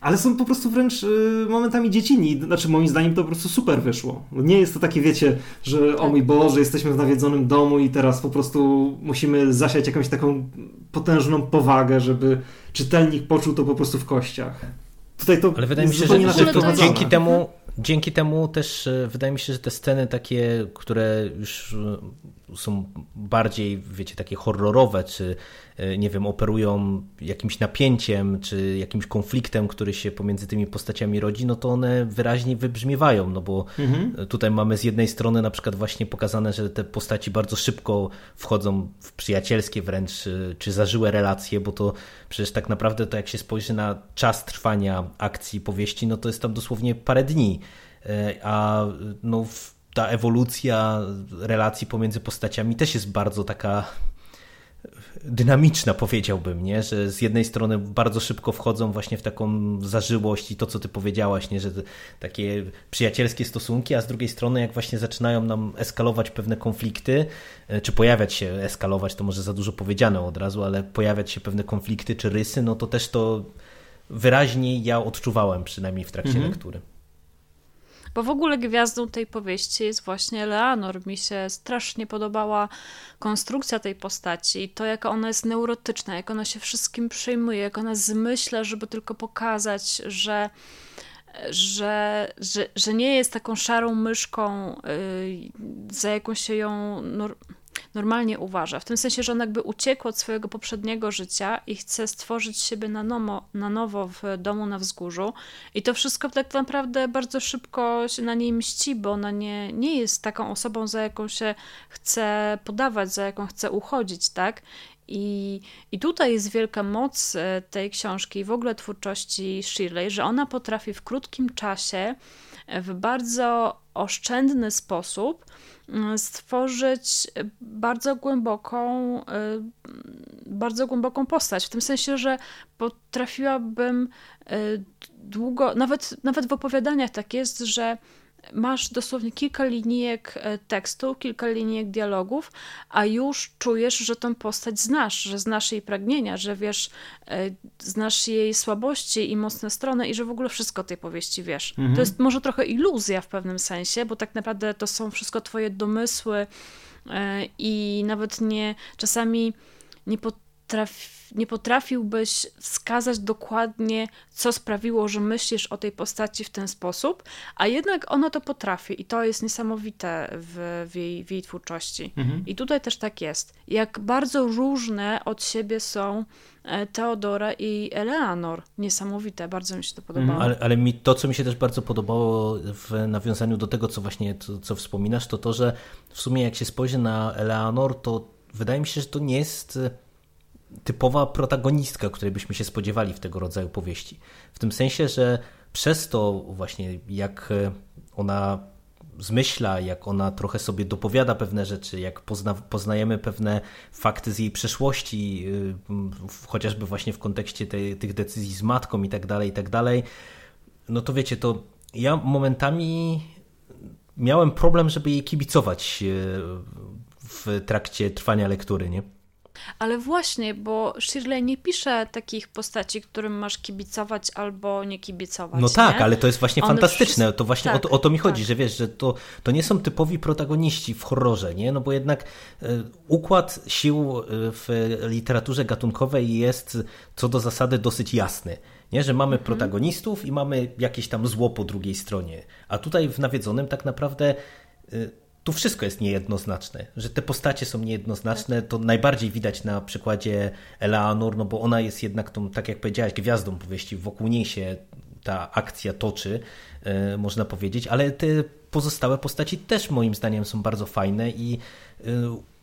ale są po prostu wręcz y, momentami dziecinni. Znaczy, moim zdaniem to po prostu super wyszło. Nie jest to takie, wiecie, że o mój Boże, jesteśmy w nawiedzonym domu i teraz po prostu musimy zasiać jakąś taką potężną powagę, żeby czytelnik poczuł to po prostu w kościach. Tutaj to Ale wydaje mi się, że, że to dzięki temu, dzięki temu też y, wydaje mi się, że te sceny takie, które już y, są bardziej, wiecie, takie horrorowe, czy E, nie wiem, operują jakimś napięciem czy jakimś konfliktem, który się pomiędzy tymi postaciami rodzi, no to one wyraźnie wybrzmiewają, no bo mhm. tutaj mamy z jednej strony na przykład właśnie pokazane, że te postaci bardzo szybko wchodzą w przyjacielskie wręcz, e, czy zażyłe relacje, bo to przecież tak naprawdę to jak się spojrzy na czas trwania akcji powieści, no to jest tam dosłownie parę dni, e, a no ta ewolucja relacji pomiędzy postaciami też jest bardzo taka dynamiczna, powiedziałbym, nie? że z jednej strony bardzo szybko wchodzą właśnie w taką zażyłość i to, co ty powiedziałaś, nie? że takie przyjacielskie stosunki, a z drugiej strony, jak właśnie zaczynają nam eskalować pewne konflikty, e, czy pojawiać się, eskalować to może za dużo powiedziane od razu, ale pojawiać się pewne konflikty czy rysy, no to też to wyraźnie ja odczuwałem, przynajmniej w trakcie mhm. lektury. Bo w ogóle gwiazdą tej powieści jest właśnie Leonor. Mi się strasznie podobała konstrukcja tej postaci i to, jak ona jest neurotyczna, jak ona się wszystkim przejmuje, jak ona zmyśla, żeby tylko pokazać, że że, że, że nie jest taką szarą myszką, yy, za jaką się ją normalnie uważa. W tym sensie, że on jakby uciekł od swojego poprzedniego życia i chce stworzyć siebie na, nomo, na nowo w domu na wzgórzu. I to wszystko tak naprawdę bardzo szybko się na niej mści, bo ona nie, nie jest taką osobą, za jaką się chce podawać, za jaką chce uchodzić, tak? I, I tutaj jest wielka moc e, tej książki i w ogóle twórczości Shirley, że ona potrafi w krótkim czasie, w bardzo oszczędny sposób stworzyć bardzo głęboką, y, bardzo głęboką postać. W tym sensie, że potrafiłabym y, długo, nawet, nawet w opowiadaniach tak jest, że masz dosłownie kilka linijek e, tekstu, kilka linijek dialogów, a już czujesz, że tę postać znasz, że znasz jej pragnienia, że wiesz, e, znasz jej słabości i mocne strony i że w ogóle wszystko tej powieści wiesz. Mhm. To jest może trochę iluzja w pewnym sensie, bo tak naprawdę to są wszystko twoje domysły e, i nawet nie, czasami nie nie potrafiłbyś wskazać dokładnie, co sprawiło, że myślisz o tej postaci w ten sposób, a jednak ona to potrafi i to jest niesamowite w, w, jej, w jej twórczości. Mhm. I tutaj też tak jest. Jak bardzo różne od siebie są e, Teodora i Eleanor. Niesamowite, bardzo mi się to podobało. Mhm. Ale, ale mi, to, co mi się też bardzo podobało w nawiązaniu do tego, co właśnie to, co wspominasz, to to, że w sumie jak się spojrzy na Eleanor, to wydaje mi się, że to nie jest typowa protagonistka, której byśmy się spodziewali w tego rodzaju powieści. W tym sensie, że przez to właśnie jak ona zmyśla, jak ona trochę sobie dopowiada pewne rzeczy, jak pozna, poznajemy pewne fakty z jej przeszłości, yy, chociażby właśnie w kontekście tych decyzji z matką i tak dalej, i tak dalej, no to wiecie, to ja momentami miałem problem, żeby jej kibicować yy, w trakcie trwania lektury, nie? Ale właśnie, bo Shirley nie pisze takich postaci, którym masz kibicować albo nie kibicować. No tak, ale to jest właśnie One fantastyczne. To właśnie tak, o, to, o, to, mi chodzi, tak. że wiesz, że to, to nie są typowi protagoniści w horrorze, nie? No bo jednak y, układ sił e, w literaturze gatunkowej jest co do zasady dosyć jasny. Nie? Że mamy mhm. protagonistów i mamy jakieś tam zło po drugiej stronie. A tutaj w Nawiedzonym tak naprawdę y, tu wszystko jest niejednoznaczne, że te postacie są niejednoznaczne, to najbardziej widać na przykładzie Eleanor, no bo ona jest jednak tą, tak jak powiedziałaś, gwiazdą powieści, wokół niej się ta akcja toczy, e, można powiedzieć, ale te pozostałe postaci też moim zdaniem są bardzo fajne i e,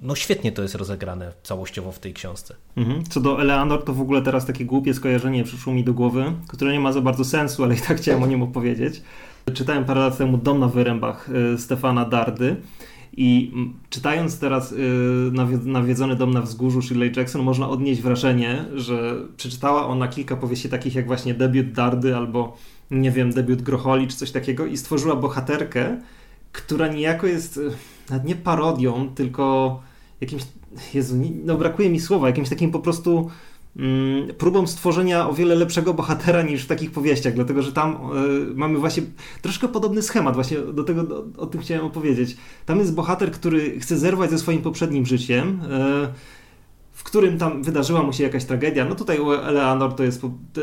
no świetnie to jest rozegrane całościowo w tej książce. Mhm. Co do Eleanor, to w ogóle teraz takie głupie skojarzenie przyszło mi do głowy, które nie ma za bardzo sensu, ale i tak chciałem o nim opowiedzieć. Czytałem parę lat temu Dom na Wyrębach e, Stefana Dardy i czytając teraz Nawiedzony dom na wzgórzu Shirley Jackson można odnieść wrażenie, że przeczytała ona kilka powieści takich jak właśnie Debiut Dardy albo nie wiem, Debiut Grocholi czy coś takiego i stworzyła bohaterkę, która niejako jest nawet nie parodią, tylko jakimś, Jezu, no brakuje mi słowa, jakimś takim po prostu próbą stworzenia o wiele lepszego bohatera niż w takich powieściach, dlatego że tam y, mamy właśnie troszkę podobny schemat, właśnie do tego, do, o tym chciałem opowiedzieć. Tam jest bohater, który chce zerwać ze swoim poprzednim życiem, y, w którym tam wydarzyła mu się jakaś tragedia. No tutaj u Eleanor to jest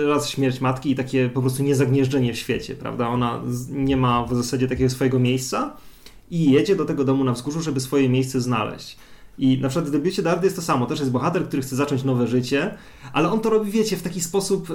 raz śmierć matki i takie po prostu niezagnieżdżenie w świecie, prawda? Ona nie ma w zasadzie takiego swojego miejsca i jedzie do tego domu na wzgórzu, żeby swoje miejsce znaleźć. I na przykład w debiucie Dardy jest to samo. Też jest bohater, który chce zacząć nowe życie, ale on to robi, wiecie, w taki sposób, e,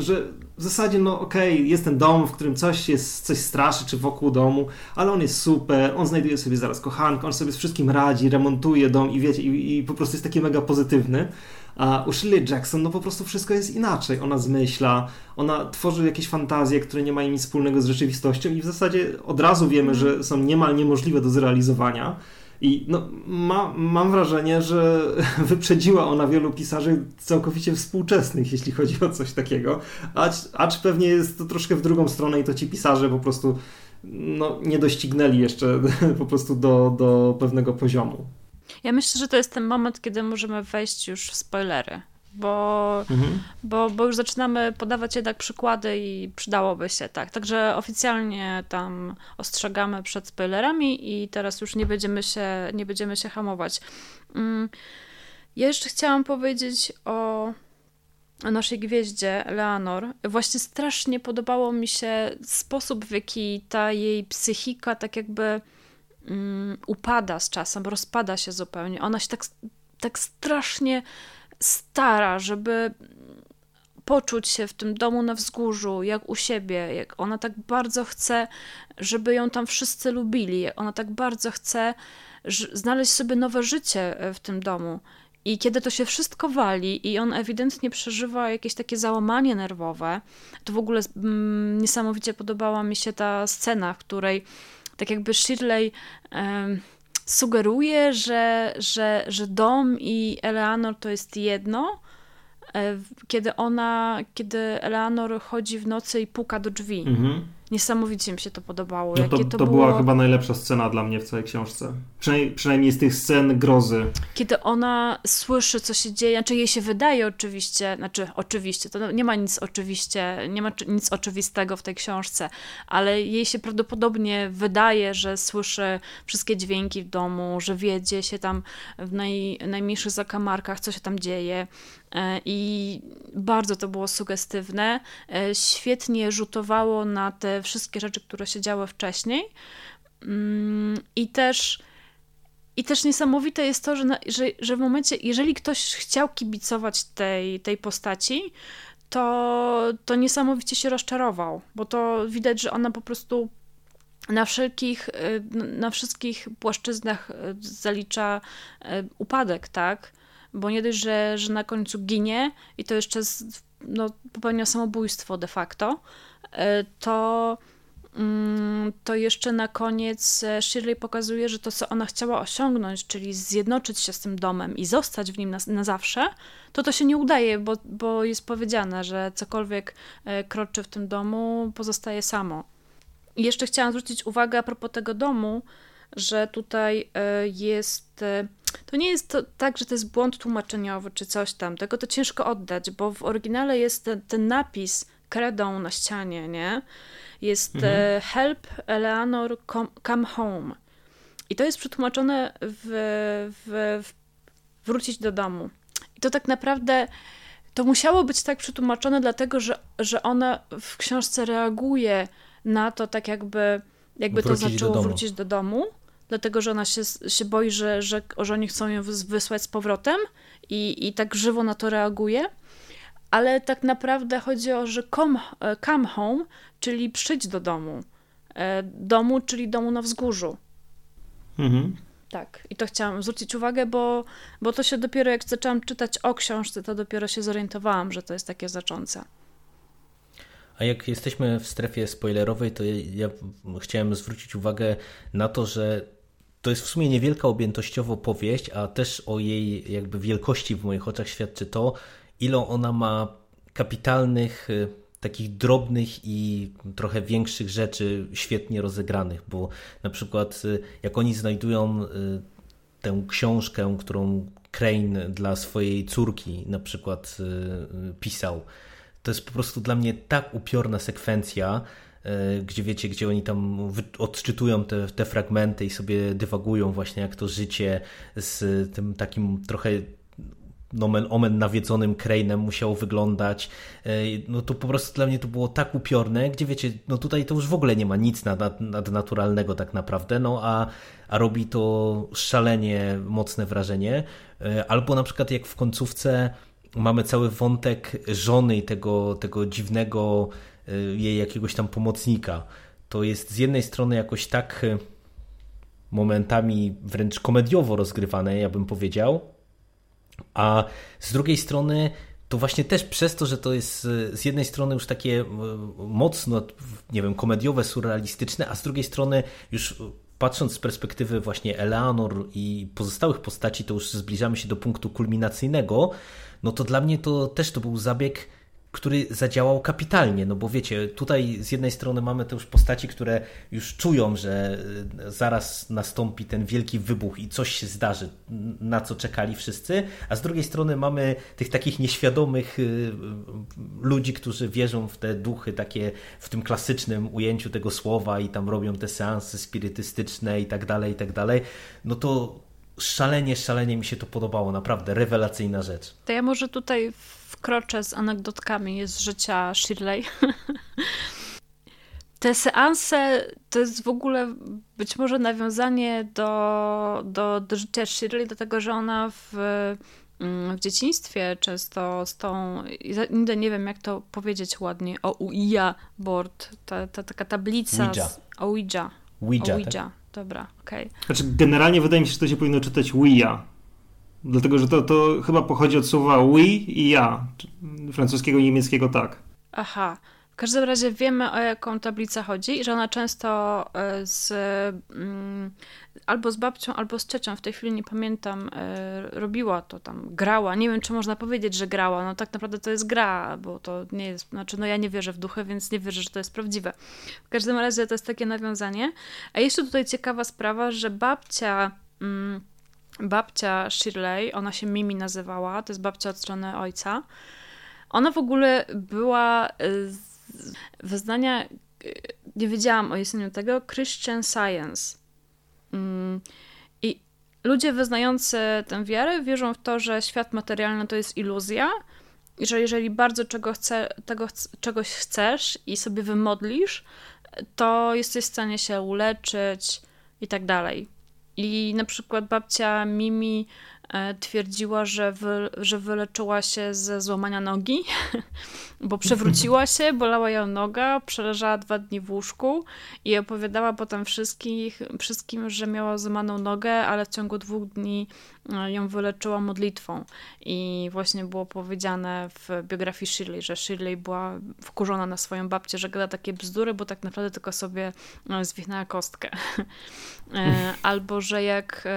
że w zasadzie, no okej, okay, jest ten dom, w którym coś jest, coś straszy, czy wokół domu, ale on jest super, on znajduje sobie zaraz kochankę, on sobie z wszystkim radzi, remontuje dom i wiecie, i, i po prostu jest taki mega pozytywny. A u Shirley Jackson, no po prostu wszystko jest inaczej. Ona zmyśla, ona tworzy jakieś fantazje, które nie mają nic wspólnego z rzeczywistością i w zasadzie od razu wiemy, że są niemal niemożliwe do zrealizowania. I no, ma, mam wrażenie, że wyprzedziła ona wielu pisarzy całkowicie współczesnych, jeśli chodzi o coś takiego. Acz, acz pewnie jest to troszkę w drugą stronę i to ci pisarze po prostu no, nie doścignęli jeszcze po prostu do, do pewnego poziomu. Ja myślę, że to jest ten moment, kiedy możemy wejść już w spoilery bo, mhm. bo, bo już zaczynamy podawać jednak przykłady i przydałoby się tak. Także oficjalnie tam ostrzegamy przed spoilerami i teraz już nie będziemy się, nie będziemy się hamować. Mm, ja jeszcze chciałam powiedzieć o, o naszej gwieździe Leonor. Właśnie strasznie podobało mi się sposób, w jaki ta jej psychika tak jakby um, upada z czasem, rozpada się zupełnie. Ona się tak, tak strasznie stara, żeby poczuć się w tym domu na wzgórzu, jak u siebie, jak ona tak bardzo chce, żeby ją tam wszyscy lubili, ona tak bardzo chce znaleźć sobie nowe życie e, w tym domu. I kiedy to się wszystko wali i on ewidentnie przeżywa jakieś takie załamanie nerwowe, to w ogóle mm, niesamowicie podobała mi się ta scena, w której tak jakby Shirley sugeruje, że, że, że dom i Eleanor to jest jedno, e, kiedy ona, kiedy Eleanor chodzi w nocy i puka do drzwi. Mhm. Niesamowicie mi się to podobało. No to, to, to było... była chyba najlepsza scena dla mnie w całej książce. Przynajmniej, przynajmniej z tych scen grozy. Kiedy ona słyszy, co się dzieje, znaczy jej się wydaje oczywiście, znaczy oczywiście, to nie ma nic oczywiście, nie ma nic oczywistego w tej książce, ale jej się prawdopodobnie wydaje, że słyszy wszystkie dźwięki w domu, że wiedzie się tam w naj, najmniejszych zakamarkach, co się tam dzieje. E, I bardzo to było sugestywne. E, świetnie rzutowało na te wszystkie rzeczy, które się działy wcześniej. Mm, I też. I też niesamowite jest to, że, na, że, że w momencie, jeżeli ktoś chciał kibicować tej, tej postaci, to, to niesamowicie się rozczarował, bo to widać, że ona po prostu na wszelkich, e, na wszystkich płaszczyznach zalicza upadek, tak? Bo nie dość, że, że na końcu ginie i to jeszcze z, no, popełnia samobójstwo de facto, e, to, mm, to jeszcze na koniec e, Shirley pokazuje, że to, co ona chciała osiągnąć, czyli zjednoczyć się z tym domem i zostać w nim na, na zawsze, to to się nie udaje, bo, bo jest powiedziane, że cokolwiek e, kroczy w tym domu, pozostaje samo. I jeszcze chciałam zwrócić uwagę a propos tego domu, że tutaj jest to nie jest to tak, że to jest błąd tłumaczeniowy czy coś tam, tego to ciężko oddać, bo w oryginale jest ten, ten napis kredą na ścianie, nie? Jest mhm. E, help Eleanor come home. I to jest przetłumaczone w, w, w wrócić do domu. I to tak naprawdę to musiało być tak przetłumaczone, dlatego że, że ona w książce reaguje na to, tak jakby, jakby to zaczęło do wrócić do domu. Dlatego, że ona się, się boi, że, że, że oni chcą ją wysłać z powrotem i, i tak żywo na to reaguje. Ale tak naprawdę chodzi o, że come, come home, czyli przyjdź do domu. E, domu, czyli domu na wzgórzu. Mhm. Tak, i to chciałam zwrócić uwagę, bo, bo to się dopiero jak zaczęłam czytać o książce, to dopiero się zorientowałam, że to jest takie znaczące. A jak jesteśmy w strefie spoilerowej, to ja chciałem zwrócić uwagę na to, że to jest w sumie niewielka objętościowo powieść, a też o jej jakby wielkości w moich oczach świadczy to, ile ona ma kapitalnych y, takich drobnych i trochę większych rzeczy świetnie rozegranych, bo na przykład y, jak oni znajdują y, tę książkę, którą Crane dla swojej córki na przykład pisał, to jest po prostu dla mnie tak upiorna sekwencja, gdzie wiecie, gdzie oni tam odczytują te, te fragmenty i sobie dywagują właśnie jak to życie z tym takim trochę nomen omen nawiedzonym Crane'em musiało wyglądać, e, no to po prostu dla mnie to było tak upiorne, gdzie wiecie, no tutaj to już w ogóle nie ma nic nad, nadnaturalnego tak naprawdę, no a, a robi to szalenie mocne wrażenie. E, albo na przykład jak w końcówce mamy cały wątek żony i tego, tego dziwnego jej jakiegoś tam pomocnika. To jest z jednej strony jakoś tak momentami wręcz komediowo rozgrywane, ja bym powiedział, a z drugiej strony to właśnie też przez to, że to jest e, z jednej strony już takie mocno, nie wiem, komediowe, surrealistyczne, a z drugiej strony już patrząc z perspektywy właśnie Eleanor i pozostałych postaci, to już zbliżamy się do punktu kulminacyjnego, no to dla mnie to też to był zabieg który zadziałał kapitalnie, no bo wiecie, tutaj z jednej strony mamy te już postaci, które już czują, że e, zaraz nastąpi ten wielki wybuch i coś się zdarzy, na co czekali wszyscy, a z drugiej strony mamy tych takich nieświadomych e, ludzi, którzy wierzą w te duchy takie w tym klasycznym ujęciu tego słowa i tam robią te seanse spirytystyczne i tak dalej, i tak dalej, no to szalenie, szalenie mi się to podobało, naprawdę rewelacyjna rzecz. To ja może tutaj wkroczę z anegdotkami z życia Shirley. Te seanse to jest w ogóle być może nawiązanie do, do, do życia Shirley, dlatego że ona w, mm, w dzieciństwie często z tą, nigdy nie wiem jak to powiedzieć ładnie, o Ouija board, ta, ta taka tablica. Ouija. Z, Ouija. Ouija, Ouija. Tak? Dobra, okej. Okay. Znaczy generalnie wydaje mi się, że to się powinno czytać Ouija. Dlatego, że to, to chyba pochodzi od słowa oui i ja. Francuskiego i niemieckiego tak. Aha. W każdym razie wiemy, o jaką tablicę chodzi i że ona często e, z, mm, albo z babcią, albo z ciocią, w tej chwili nie pamiętam, e, robiła to tam, grała. Nie wiem, czy można powiedzieć, że grała. No tak naprawdę to jest gra, bo to nie jest, znaczy no ja nie wierzę w duchy, więc nie wierzę, że to jest prawdziwe. W każdym razie to jest takie nawiązanie. A jeszcze tutaj ciekawa sprawa, że babcia... Mm, babcia Shirley, ona się Mimi nazywała, to jest babcia od strony ojca. Ona w ogóle była y, z wyznania, y, nie wiedziałam o istnieniu tego, Christian Science. Mm, I ludzie wyznający tę wiarę wierzą w to, że świat materialny to jest iluzja i że jeżeli bardzo czego chce, tego, czegoś chcesz i sobie wymodlisz, to jesteś w stanie się uleczyć i tak dalej. I na przykład babcia Mimi twierdziła, że, wy, że wyleczyła się ze złamania nogi, bo przewróciła się, bolała ją noga, przeleżała dwa dni w łóżku i opowiadała potem wszystkich, wszystkim, że miała złamaną nogę, ale w ciągu dwóch dni e, ją wyleczyła modlitwą. I właśnie było powiedziane w biografii Shirley, że Shirley była wkurzona na swoją babcię, że gada takie bzdury, bo tak naprawdę tylko sobie e, zwichnęła kostkę. Albo, że jak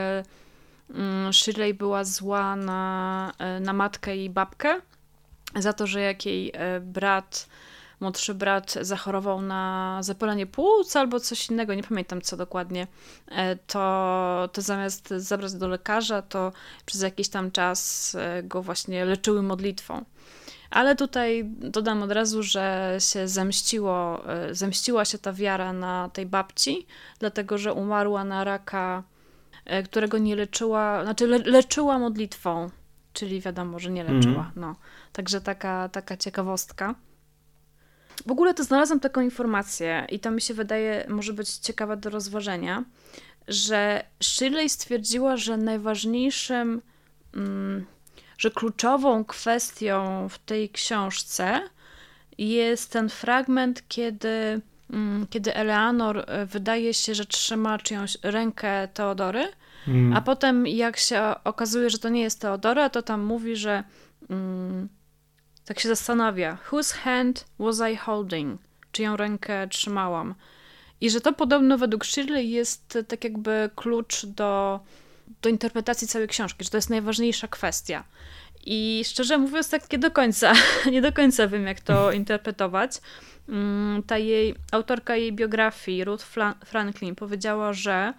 Shirley była zła na, na matkę i babkę, za to, że jak jej e, brat, młodszy brat zachorował na zapalenie płuc albo coś innego, nie pamiętam co dokładnie, e, to, to zamiast zabrać do lekarza, to przez jakiś tam czas e, go właśnie leczyły modlitwą. Ale tutaj dodam od razu, że się zemściło, zemściła się ta wiara na tej babci, dlatego że umarła na raka, którego nie leczyła, znaczy le, leczyła modlitwą czyli wiadomo, że nie leczyła. Mm. No. Także taka, taka ciekawostka. W ogóle to znalazłam taką informację i to mi się wydaje, może być ciekawa do rozważenia, że Shirley stwierdziła, że najważniejszym, mm, że kluczową kwestią w tej książce jest ten fragment, kiedy, kiedy Eleanor e, wydaje się, że trzyma czyjąś rękę Teodory, mm. a potem jak się okazuje, że to nie jest Teodora, to tam mówi, że mm, tak się zastanawia, whose hand was I holding? Czyją rękę trzymałam? I że to podobno według Shirley jest tak jakby klucz do, do interpretacji całej książki, że to jest najważniejsza kwestia. I szczerze mówiąc, tak nie do końca, nie do końca wiem, jak to interpretować. Mm, ta jej, autorka jej biografii, Ruth Franklin, powiedziała, że,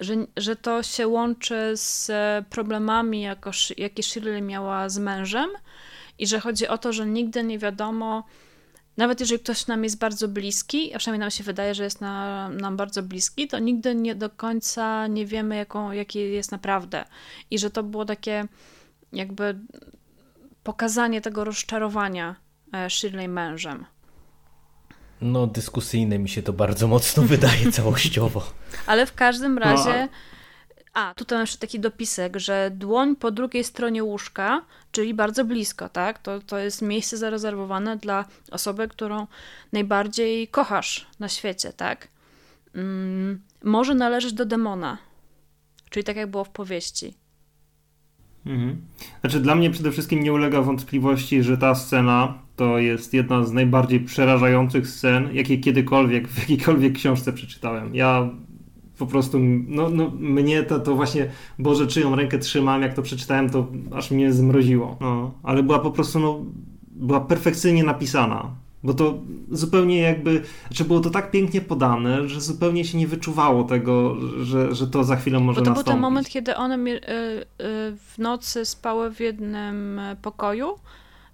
że, że to się łączy z problemami, jako, jakie Shirley miała z mężem i że chodzi o to, że nigdy nie wiadomo, nawet jeżeli ktoś nam jest bardzo bliski, a przynajmniej nam się wydaje, że jest na, nam bardzo bliski, to nigdy nie do końca nie wiemy, jaką, jaki jest naprawdę. I że to było takie jakby pokazanie tego rozczarowania e, Shirley mężem. No, dyskusyjne mi się to bardzo mocno wydaje całościowo. Ale w każdym razie. A, tutaj mam jeszcze taki dopisek, że dłoń po drugiej stronie łóżka, czyli bardzo blisko, tak? To, to jest miejsce zarezerwowane dla osoby, którą najbardziej kochasz na świecie, tak? Mm, może należeć do demona, czyli tak jak było w powieści. Mhm. Znaczy, dla mnie przede wszystkim nie ulega wątpliwości, że ta scena to jest jedna z najbardziej przerażających scen, jakie kiedykolwiek w jakiejkolwiek książce przeczytałem. Ja po prostu, no, no mnie to, to właśnie, Boże, czyją rękę trzymam, jak to przeczytałem, to aż mnie zmroziło. No, ale była po prostu, no, była perfekcyjnie napisana. Bo to zupełnie jakby, że było to tak pięknie podane, że zupełnie się nie wyczuwało tego, że, że to za chwilę może Bo to nastąpić. był ten moment, kiedy one y, y, w nocy spały w jednym pokoju,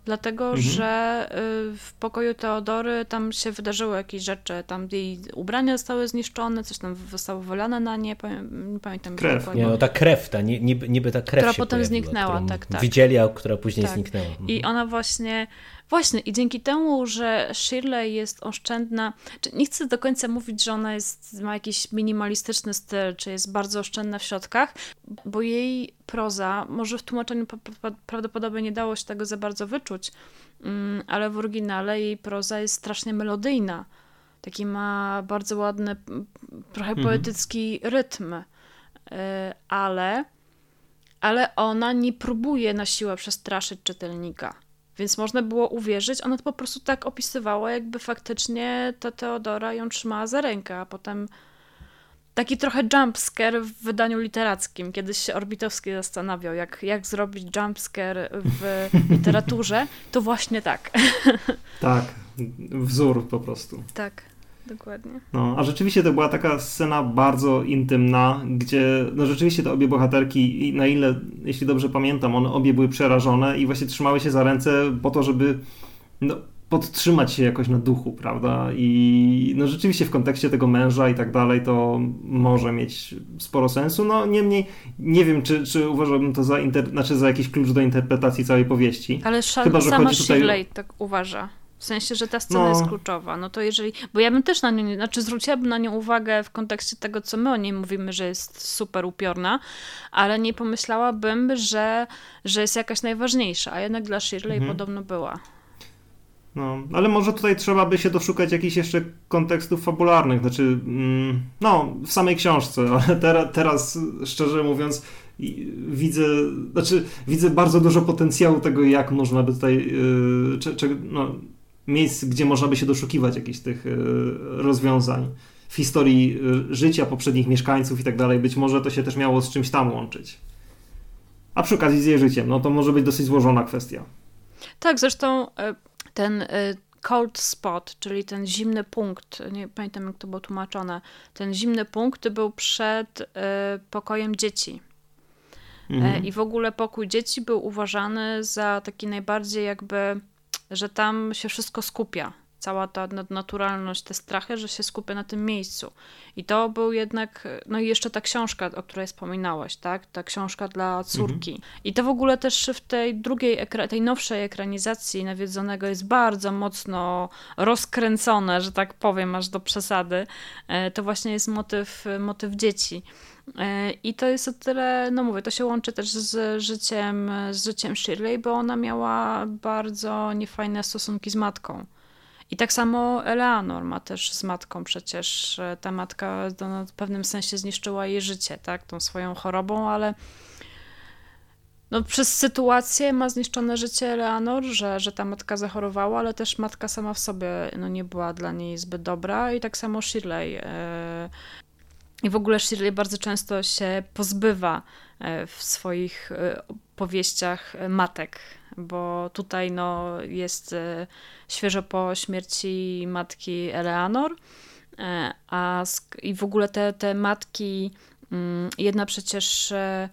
dlatego mhm. że y, w pokoju Teodory tam się wydarzyły jakieś rzeczy, tam jej ubrania zostały zniszczone, coś tam zostało wylane na nie, nie pamiętam. Krew. Nie, no ta krew, ta, niby, niby ta krew Która potem zniknęła, tak, tak. Widzieli, a która później tak. zniknęła. I mhm. ona właśnie Właśnie, i dzięki temu, że Shirley jest oszczędna, nie chcę do końca mówić, że ona jest, ma jakiś minimalistyczny styl, czy jest bardzo oszczędna w środkach, bo jej proza, może w tłumaczeniu prawdopodobnie nie dało się tego za bardzo wyczuć, mm, ale w oryginale jej proza jest strasznie melodyjna. Taki ma bardzo ładny, trochę mhm. poetycki rytm, y, ale, ale ona nie próbuje na siłę przestraszyć czytelnika więc można było uwierzyć, ona to po prostu tak opisywała, jakby faktycznie ta Teodora ją trzymała za rękę, a potem taki trochę jumpscare w wydaniu literackim. Kiedyś się Orbitowski zastanawiał, jak, jak zrobić jumpscare w literaturze, to właśnie tak. Tak, wzór po prostu. Tak. Dokładnie. No, a rzeczywiście to była taka scena bardzo intymna, gdzie no rzeczywiście te obie bohaterki, na ile, jeśli dobrze pamiętam, one obie były przerażone i właśnie trzymały się za ręce po to, żeby no, podtrzymać się jakoś na duchu, prawda? I no rzeczywiście w kontekście tego męża i tak dalej to może mieć sporo sensu. No niemniej nie wiem, czy, czy uważałbym to za, inter... znaczy za jakiś klucz do interpretacji całej powieści. Ale Chyba, że sama tutaj... Shirley tak uważa. W sensie, że ta scena no. jest kluczowa. No to jeżeli. Bo ja bym też na nią. Znaczy, zwróciłabym na nią uwagę w kontekście tego, co my o niej mówimy, że jest super upiorna, ale nie pomyślałabym, że, że jest jakaś najważniejsza. A jednak dla Shirley mhm. podobno była. No, ale może tutaj trzeba by się doszukać jakichś jeszcze kontekstów fabularnych, znaczy, mm, no, w samej książce, ale teraz, teraz szczerze mówiąc, widzę, znaczy, widzę bardzo dużo potencjału tego, jak można by tutaj, czy, czy, no, miejsc, gdzie można by się doszukiwać jakichś tych e, rozwiązań w historii e, życia poprzednich mieszkańców i tak dalej. Być może to się też miało z czymś tam łączyć. A przy okazji z jej życiem, no to może być dosyć złożona kwestia. Tak, zresztą e, ten cold spot, czyli ten zimny punkt, nie pamiętam jak to było tłumaczone, ten zimny punkt był przed pokojem dzieci. Mhm. I w ogóle pokój dzieci był uważany za taki najbardziej jakby że tam się wszystko skupia. cała ta naturalność, te strachy, że się skupia na tym miejscu. I to był jednak, no i jeszcze ta książka, o której wspominałaś, tak? Ta książka dla córki. Mhm. I to w ogóle też w tej drugiej, tej nowszej ekranizacji Nawiedzonego jest bardzo mocno rozkręcone, że tak powiem, aż do przesady. E, to właśnie jest motyw, motyw dzieci. E, I to jest o tyle, no mówię, to się łączy też z życiem, z życiem Shirley, bo ona miała bardzo niefajne stosunki z matką. I tak samo Eleanor ma też z matką przecież. Ta matka no, w pewnym sensie zniszczyła jej życie, tak, tą swoją chorobą, ale no, przez sytuację ma zniszczone życie Eleanor, że, że ta matka zachorowała, ale też matka sama w sobie no, nie była dla niej zbyt dobra i tak samo Shirley. E, I w ogóle Shirley bardzo często się pozbywa e, w swoich e, powieściach matek bo tutaj no, jest e, świeżo po śmierci matki Eleanor, e, a i w ogóle te, te matki, mm, jedna przecież e,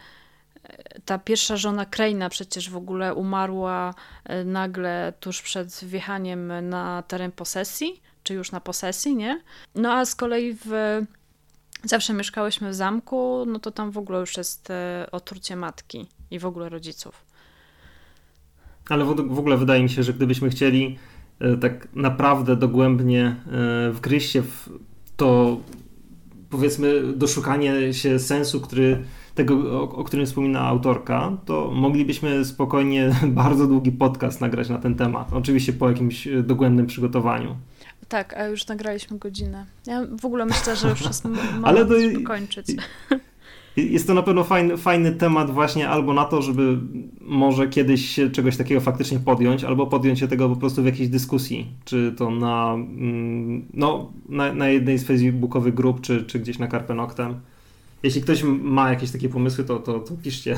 ta pierwsza żona Krejna przecież w ogóle umarła nagle tuż przed wjechaniem na teren posesji, czy już na posesji, nie? No a z kolei w zawsze mieszkałyśmy w zamku, no to tam w ogóle już jest otrucie matki i w ogóle rodziców. Ale w, ogóle wydaje mi się, że gdybyśmy chcieli e, tak naprawdę dogłębnie e, wgryźć się w to, powiedzmy, doszukanie się sensu, który, tego, o, o którym wspomina autorka, to moglibyśmy spokojnie bardzo długi podcast nagrać na ten temat. Oczywiście po jakimś dogłębnym przygotowaniu. Tak, a już nagraliśmy godzinę. Ja w ogóle myślę, że już jest moment, żeby kończyć. Jest to na pewno fajny, fajny temat właśnie albo na to, żeby może kiedyś się czegoś takiego faktycznie podjąć, albo podjąć się tego po prostu w jakiejś dyskusji, czy to na, mm, no, na, na jednej z facebookowych grup, czy, czy gdzieś na Carpe Noctem. Jeśli ktoś ma jakieś takie pomysły, to, to, to piszcie.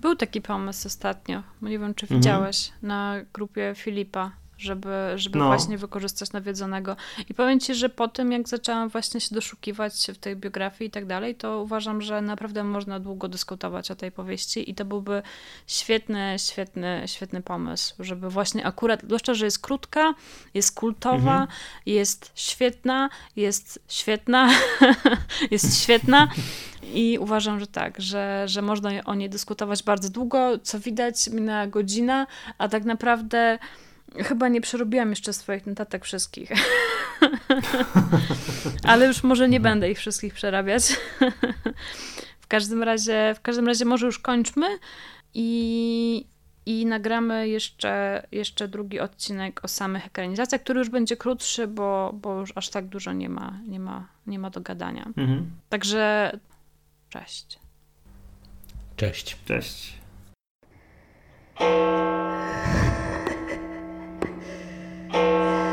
Był taki pomysł ostatnio, nie wiem czy mhm. widziałeś, mhm. na grupie Filipa żeby, żeby no. właśnie wykorzystać nawiedzonego. I powiem ci, że po tym, jak zaczęłam właśnie się doszukiwać w tej biografii i tak dalej, to uważam, że naprawdę można długo dyskutować o tej powieści i to byłby świetny, świetny, świetny pomysł, żeby właśnie akurat, zwłaszcza, że jest krótka, jest kultowa, mhm. jest świetna, jest świetna, jest świetna. I uważam, że tak, że, że można o niej dyskutować bardzo długo. Co widać, minęła godzina, a tak naprawdę Chyba nie przerobiłam jeszcze swoich notatek wszystkich. Ale już może nie mhm. będę ich wszystkich przerabiać. w każdym razie, w każdym razie może już kończmy i, i nagramy jeszcze, jeszcze drugi odcinek o samych ekranizacjach, który już będzie krótszy, bo, bo już aż tak dużo nie ma, nie ma, nie ma do gadania. Mhm. Także cześć. Cześć. Cześć. Música